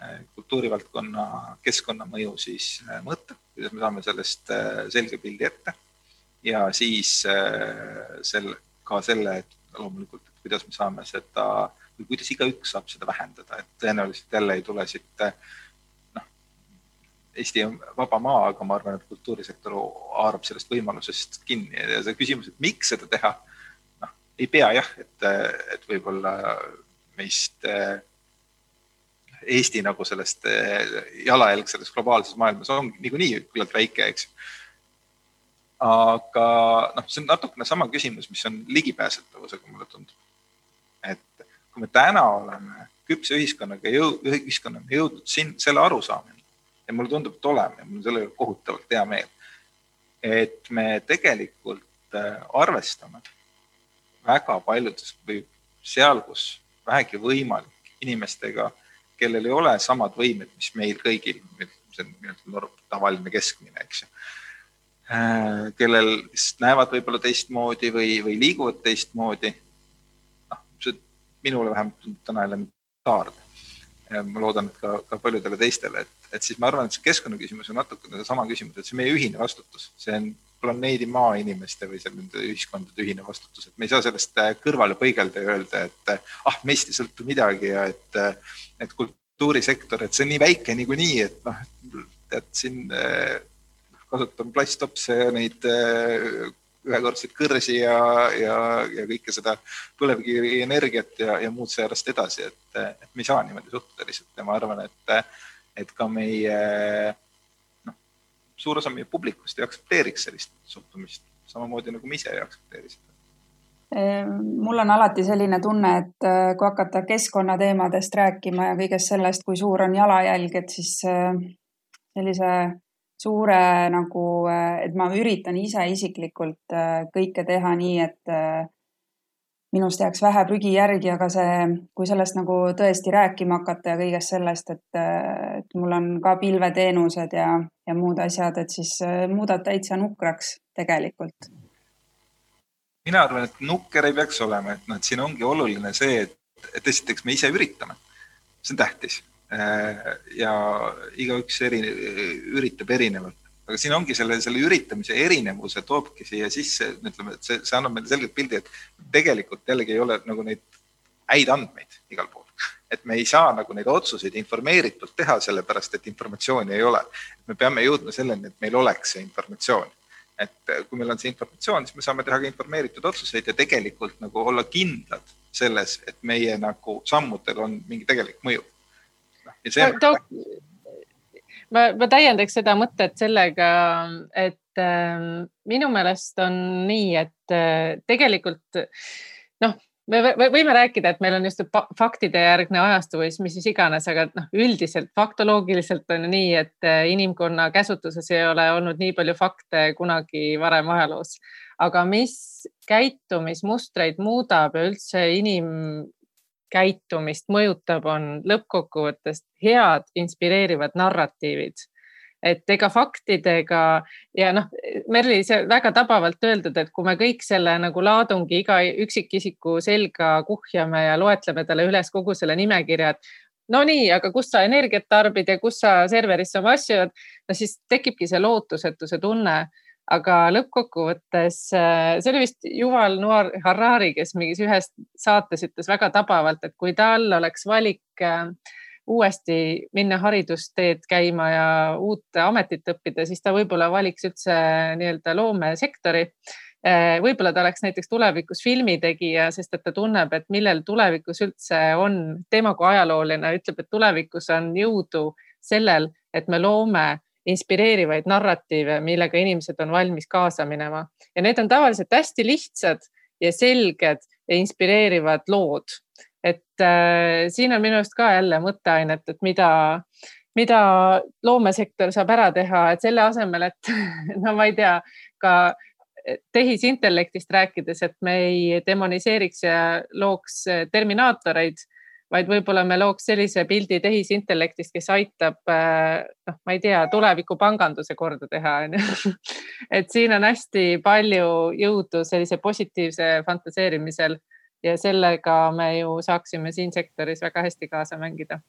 Äh, kultuurivaldkonna keskkonnamõju siis äh, mõõta, kuidas me saame sellest äh, selge pildi ette ja siis sel, ka selle, et loomulikult, et kuidas me saame seda või kuidas igaüks saab seda vähendada, et tõenäoliselt jälle ei tule siit Eesti on vaba maa, aga ma arvan, et kultuurisektor haarab sellest võimalusest kinni ja see küsimus, et miks seda teha, noh, ei pea jah, et, et võib-olla meist Eesti nagu sellest eh, jalajälg selles globaalses maailmas on niikuinii küllalt väike, eks. aga noh, see on natukene sama küsimus, mis on ligipääsetavusega, mulle tundub. et kui me täna oleme küpse ühiskonnaga jõu-, ühiskonnana jõudnud siin selle arusaamine ja mulle tundub, et oleme mul on selle üle kohutavalt hea meel. et me tegelikult eh, arvestame väga paljudes või seal, kus vähegi võimalik inimestega kellel ei ole samad võimed, mis meil kõigil, see on nii-öelda tavaline keskmine, eks ju. Äh, kellel, näevad võib-olla teistmoodi või, või liiguvad teistmoodi. noh, see minule vähemalt tundub täna elementaarne. ma loodan, et ka, ka paljudele teistele, et, et siis ma arvan, et see keskkonnaküsimus on natukene seesama küsimus, et see meie ühine vastutus, see on planeedi Maa inimeste või seal nende ühiskondade ühine vastutus, et me ei saa sellest äh, kõrvale põigelda ja öelda, et äh, ah, meist ei sõltu midagi ja et, äh, et kultuurisektor, et see on nii väike niikuinii, et noh, et siin kasutame plasttopse ja neid ühekordseid kõrsi ja, ja, ja kõike seda põlevkivienergiat ja, ja muud säärast edasi, et, et me ei saa niimoodi suhtuda lihtsalt. Ja ma arvan, et, et ka meie suur osa meie publikust ei aktsepteeriks sellist suhtumist, samamoodi nagu me ise ei aktsepteeri seda. Ehm, mul on alati selline tunne, et äh, kui hakata keskkonnateemadest rääkima ja kõigest sellest, kui suur on jalajälg, et siis äh, sellise suure nagu, äh, et ma üritan ise isiklikult kõike teha nii, et minust jääks vähe prügi järgi, aga see, kui sellest nagu tõesti rääkima hakata ja kõigest sellest, et, et mul on ka pilveteenused ja, ja muud asjad, et siis äh, muudab täitsa nukraks tegelikult. mina arvan, et nukker ei peaks olema, et noh, et siin ongi oluline see, et, et esiteks me ise üritame, see on tähtis. Äh, ja igaüks eri, üritab erinevalt aga siin ongi selle, selle üritamise erinevuse toobki siia sisse, ütleme, et see, see annab meile selgelt pildi, et tegelikult jällegi ei ole nagu neid häid andmeid igal pool. et me ei saa nagu neid otsuseid informeeritult teha, sellepärast et informatsiooni ei ole. me peame jõudma selleni, et meil oleks see informatsioon. et kui meil on see informatsioon, siis me saame teha ka informeeritud otsuseid ja tegelikult nagu olla kindlad selles, et meie nagu sammudel on mingi tegelik mõju. Noh, ja see on ma, ma täiendaks seda mõtet sellega, et äh, minu meelest on nii, et äh, tegelikult noh, me võime rääkida, et meil on just faktide järgne ajastu või mis siis iganes, aga noh, üldiselt faktoloogiliselt on nii, et äh, inimkonna käsutuses ei ole olnud nii palju fakte kunagi varem ajaloos. aga mis käitumismustreid muudab ja üldse inim, käitumist mõjutab, on lõppkokkuvõttes head inspireerivad narratiivid. et ega faktidega ja noh, Merli, see väga tabavalt öeldud, et kui me kõik selle nagu laadungi iga üksikisiku selga kuhjame ja loetleme talle üles kogu selle nimekirja, et no nii, aga kus sa energiat tarbid ja kus sa serverisse oma asju, no siis tekibki see lootusetuse tunne aga lõppkokkuvõttes äh, see oli vist Yuval Noor Harari, kes mingis ühes saates ütles väga tabavalt, et kui tal oleks valik äh, uuesti minna haridusteed käima ja uut ametit õppida, siis ta võib-olla valiks üldse nii-öelda loomesektori. Äh, võib-olla ta oleks näiteks tulevikus filmitegija, sest et ta tunneb, et millel tulevikus üldse on, teema kui ajalooline ütleb, et tulevikus on jõudu sellel, et me loome inspireerivaid narratiive, millega inimesed on valmis kaasa minema ja need on tavaliselt hästi lihtsad ja selged ja inspireerivad lood. et äh, siin on minu arust ka jälle mõtteainet, et mida, mida loomesektor saab ära teha, et selle asemel, et (laughs) no ma ei tea, ka tehisintellektist rääkides, et me ei demoniseeriks ja looks terminaatoreid vaid võib-olla me looks sellise pildi tehisintellektist, kes aitab, äh, noh, ma ei tea, tuleviku panganduse korda teha, onju. (laughs) et siin on hästi palju jõudu sellise positiivse fantaseerimisel ja sellega me ju saaksime siin sektoris väga hästi kaasa mängida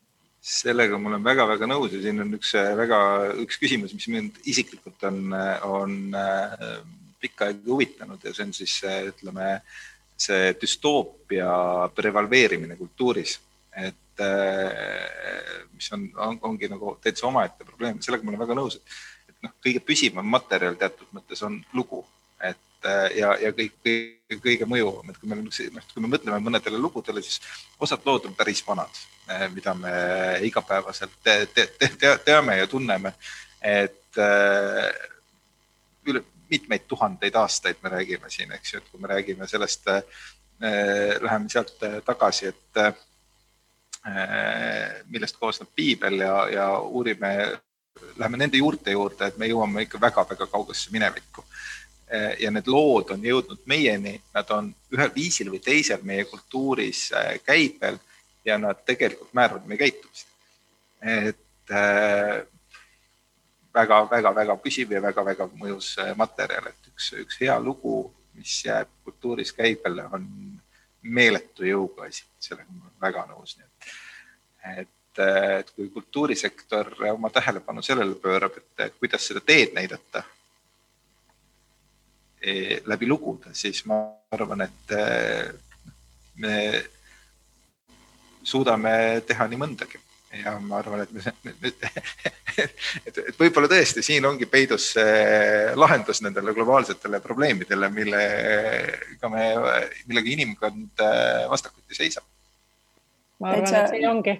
sellega ma olen väga-väga nõus ja siin on üks äh, väga, üks küsimus, mis mind isiklikult on, on äh, pikka aega huvitanud ja see on siis ütleme, see düstoopia prevalveerimine kultuuris et äh, mis on, on, ongi nagu täitsa omaette probleem, sellega ma olen väga nõus, et, et noh, kõige püsivam materjal teatud mõttes on lugu, et äh, ja, ja kõik, kõik, kõige mõjuvam, et kui meil noh, kui me mõtleme mõnedele lugudele, siis osad lood on päris vanad, äh, mida me igapäevaselt te, te, te, te, teame ja tunneme, et üle mitmeid tuhandeid aastaid me räägime siin, eks ju, et kui me räägime sellest, läheme sealt tagasi, et millest koosneb piibel ja, ja uurime, läheme nende juurte juurde, et me jõuame ikka väga-väga kaugesse minevikku. Äh, ja need lood on jõudnud meieni, nad on ühel viisil või teisel meie kultuuris äh, käibel ja nad tegelikult määravad meie käitumist. et väga-väga-väga püsiv ja väga-väga mõjus materjal, et üks, üks hea lugu, mis jääb kultuuris käibele, on meeletu jõuga asi, sellega ma olen väga nõus, nii et, et, et kui kultuurisektor oma tähelepanu sellele pöörab, et kuidas seda teed näidata e, läbi lugude, siis ma arvan, et e, me suudame teha nii mõndagi ja ma arvan, et me nüüd, (laughs) et, et võib-olla tõesti siin ongi peidus lahendus nendele globaalsetele probleemidele, millega me, millega inimkond äh, vastakuti seisab. ma arvan, et see ongi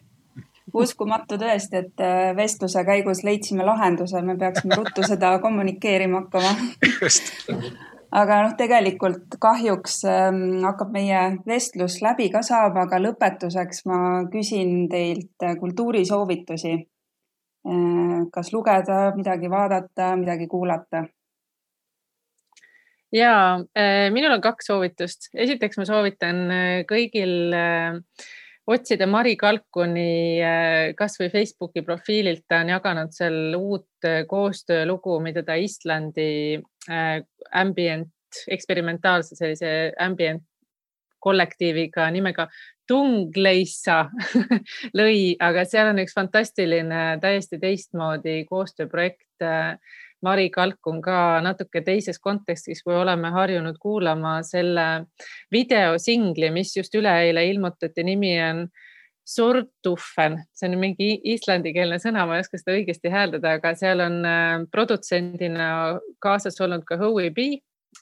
uskumatu tõesti, et äh, vestluse käigus leidsime lahenduse, me peaksime ruttu seda kommunikeerima hakkama. (laughs) just aga noh, tegelikult kahjuks ähm, hakkab meie vestlus läbi ka saama, aga lõpetuseks ma küsin teilt äh, kultuurisoovitusi äh,. kas lugeda, midagi vaadata, midagi kuulata? ja äh, minul on kaks soovitust. esiteks ma soovitan äh, kõigil äh, otsida Mari Kalkuni äh, kasvõi Facebooki profiililt, ta on jaganud seal uut koostöölugu, mida ta Islandi ambient, eksperimentaalse sellise ambient kollektiiviga nimega Tungleissa (laughs) lõi, aga seal on üks fantastiline, täiesti teistmoodi koostööprojekt. Äh, Mari Kalkun ka natuke teises kontekstis, kui oleme harjunud kuulama selle videosingli, mis just üleeile ilmutati, nimi on Sortufen, see on mingi islandikeelne sõna, ma ei oska seda õigesti hääldada, aga seal on äh, produtsendina kaasas olnud ka Howie B.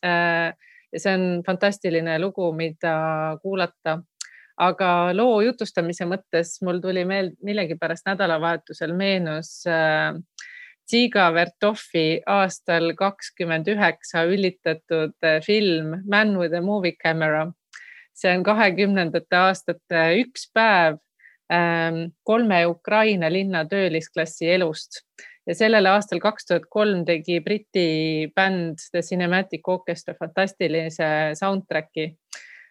Äh, ja see on fantastiline lugu, mida kuulata. aga loo jutustamise mõttes mul tuli meel, millegipärast nädalavahetusel meenus äh, Ziga Vertoffi aastal kakskümmend üheksa üllitatud film Man with a movie camera see on kahekümnendate aastate üks päev kolme Ukraina linna töölisklassi elust ja sellel aastal kaks tuhat kolm tegi Briti bänd The Cinematic Orchestra fantastilise soundtrack'i.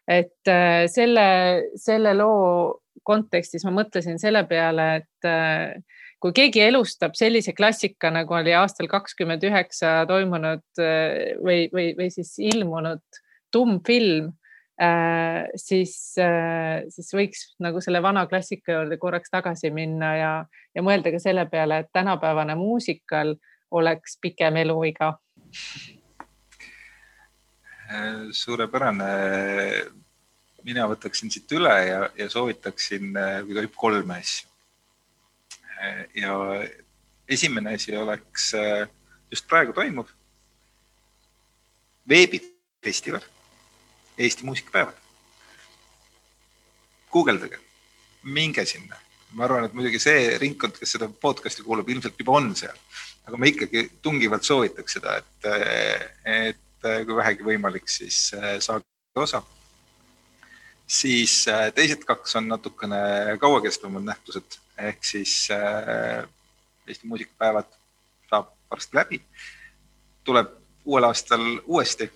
et äh, selle, selle loo kontekstis ma mõtlesin selle peale, et äh, kui keegi elustab sellise klassika, nagu oli aastal kakskümmend üheksa toimunud või, või, või siis ilmunud tumm film Äh, siis, äh, siis võiks nagu selle vana klassika juurde korraks tagasi minna ja, ja mõelda ka selle peale, et tänapäevane muusikal oleks pikem eluiga. Äh, suurepärane. mina võtaksin siit üle ja, ja soovitaksin, kui tohib, kolme asja. ja esimene asi oleks just praegu toimuv veebifestival Eesti muusikapäevad. guugeldage, minge sinna. ma arvan, et muidugi see ringkond, kes seda podcast'i kuulab, ilmselt juba on seal, aga ma ikkagi tungivalt soovitaks seda, et, et kui vähegi võimalik, siis äh, saage osa. siis äh, teised kaks on natukene kauakestvamad nähtused ehk siis äh, Eesti muusikapäevad saab varsti läbi, tuleb uuel aastal uuesti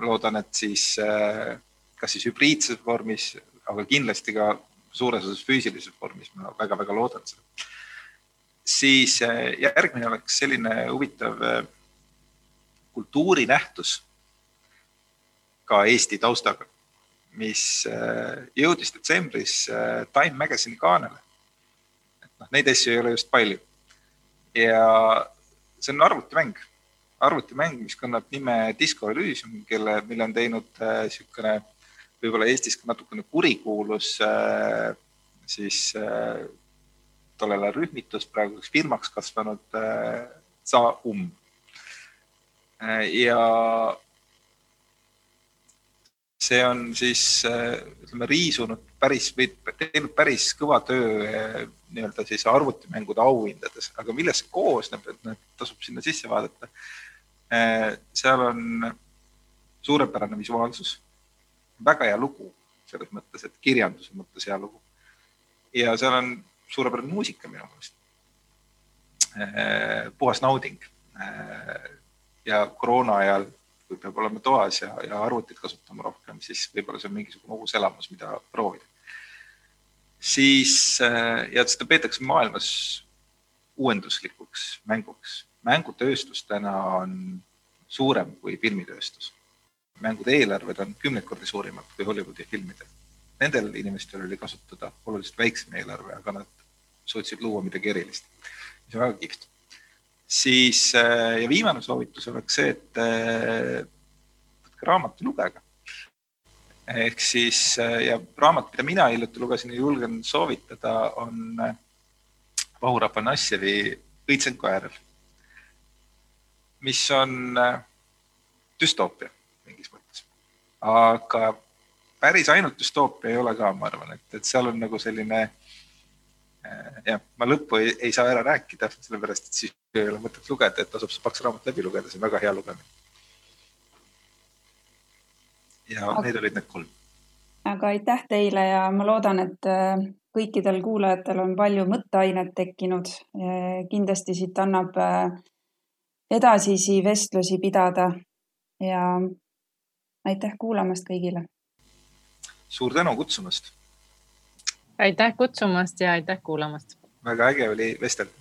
loodan, et siis äh, kas siis hübriidses vormis, aga kindlasti ka suures osas füüsilises vormis, ma väga-väga loodan seda. siis äh, järgmine oleks selline huvitav äh, kultuurinähtus ka Eesti taustaga, mis jõudis detsembris Time Magazine'i kaanele. et noh, neid asju ei ole just palju. ja see on arvutimäng arvutimäng, mis kannab nime Disco Elysium, kelle, mille on teinud niisugune äh, võib-olla Eestis ka natukene kurikuulus äh, siis äh, tollel ajal rühmitus, praeguseks firmaks kasvanud äh, Zaum äh,. ja see on siis äh, ütleme riisunud päris või teinud päris kõva töö äh, nii-öelda siis arvutimängude auhindades, aga millest koosneb, et noh, tasub sinna sisse vaadata seal on suurepärane visuaalsus, väga hea lugu selles mõttes, et kirjanduse mõttes hea lugu. ja seal on suurepärane muusika minu meelest. Eh, puhas nauding. Eh, ja koroona ajal, kui peab olema toas ja, ja arvutit kasutama rohkem, siis võib-olla see on mingisugune uus elamus, mida proovida. siis ja seda peetakse maailmas uuenduslikuks mänguks mängutööstus täna on suurem kui filmitööstus. mängude eelarved on kümneid kordi suuremad kui Hollywoodi filmidel. Nendel inimestel oli kasutada oluliselt väiksem eelarve, aga nad suutsid luua midagi erilist. see on väga kihvt. siis äh, ja viimane soovitus oleks see, et äh, võtke raamat ja lugege. ehk siis äh, ja raamat, mida mina hiljuti lugesin ja julgen soovitada, on Vahur Afanasjevi Õitsenko äärel mis on äh, düstoopia mingis mõttes. aga päris ainult düstoopia ei ole ka, ma arvan, et, et seal on nagu selline äh, jah, ma lõppu ei, ei saa ära rääkida, sellepärast et siis ei ole mõtet lugeda, et tasub see paks raamat läbi lugeda, see on väga hea lugemine. ja aga, need olid need kolm. aga aitäh teile ja ma loodan, et äh, kõikidel kuulajatel on palju mõtteainet tekkinud. kindlasti siit annab edasisi vestlusi pidada ja aitäh kuulamast kõigile. suur tänu kutsumast. aitäh kutsumast ja aitäh kuulamast. väga äge oli vestelda.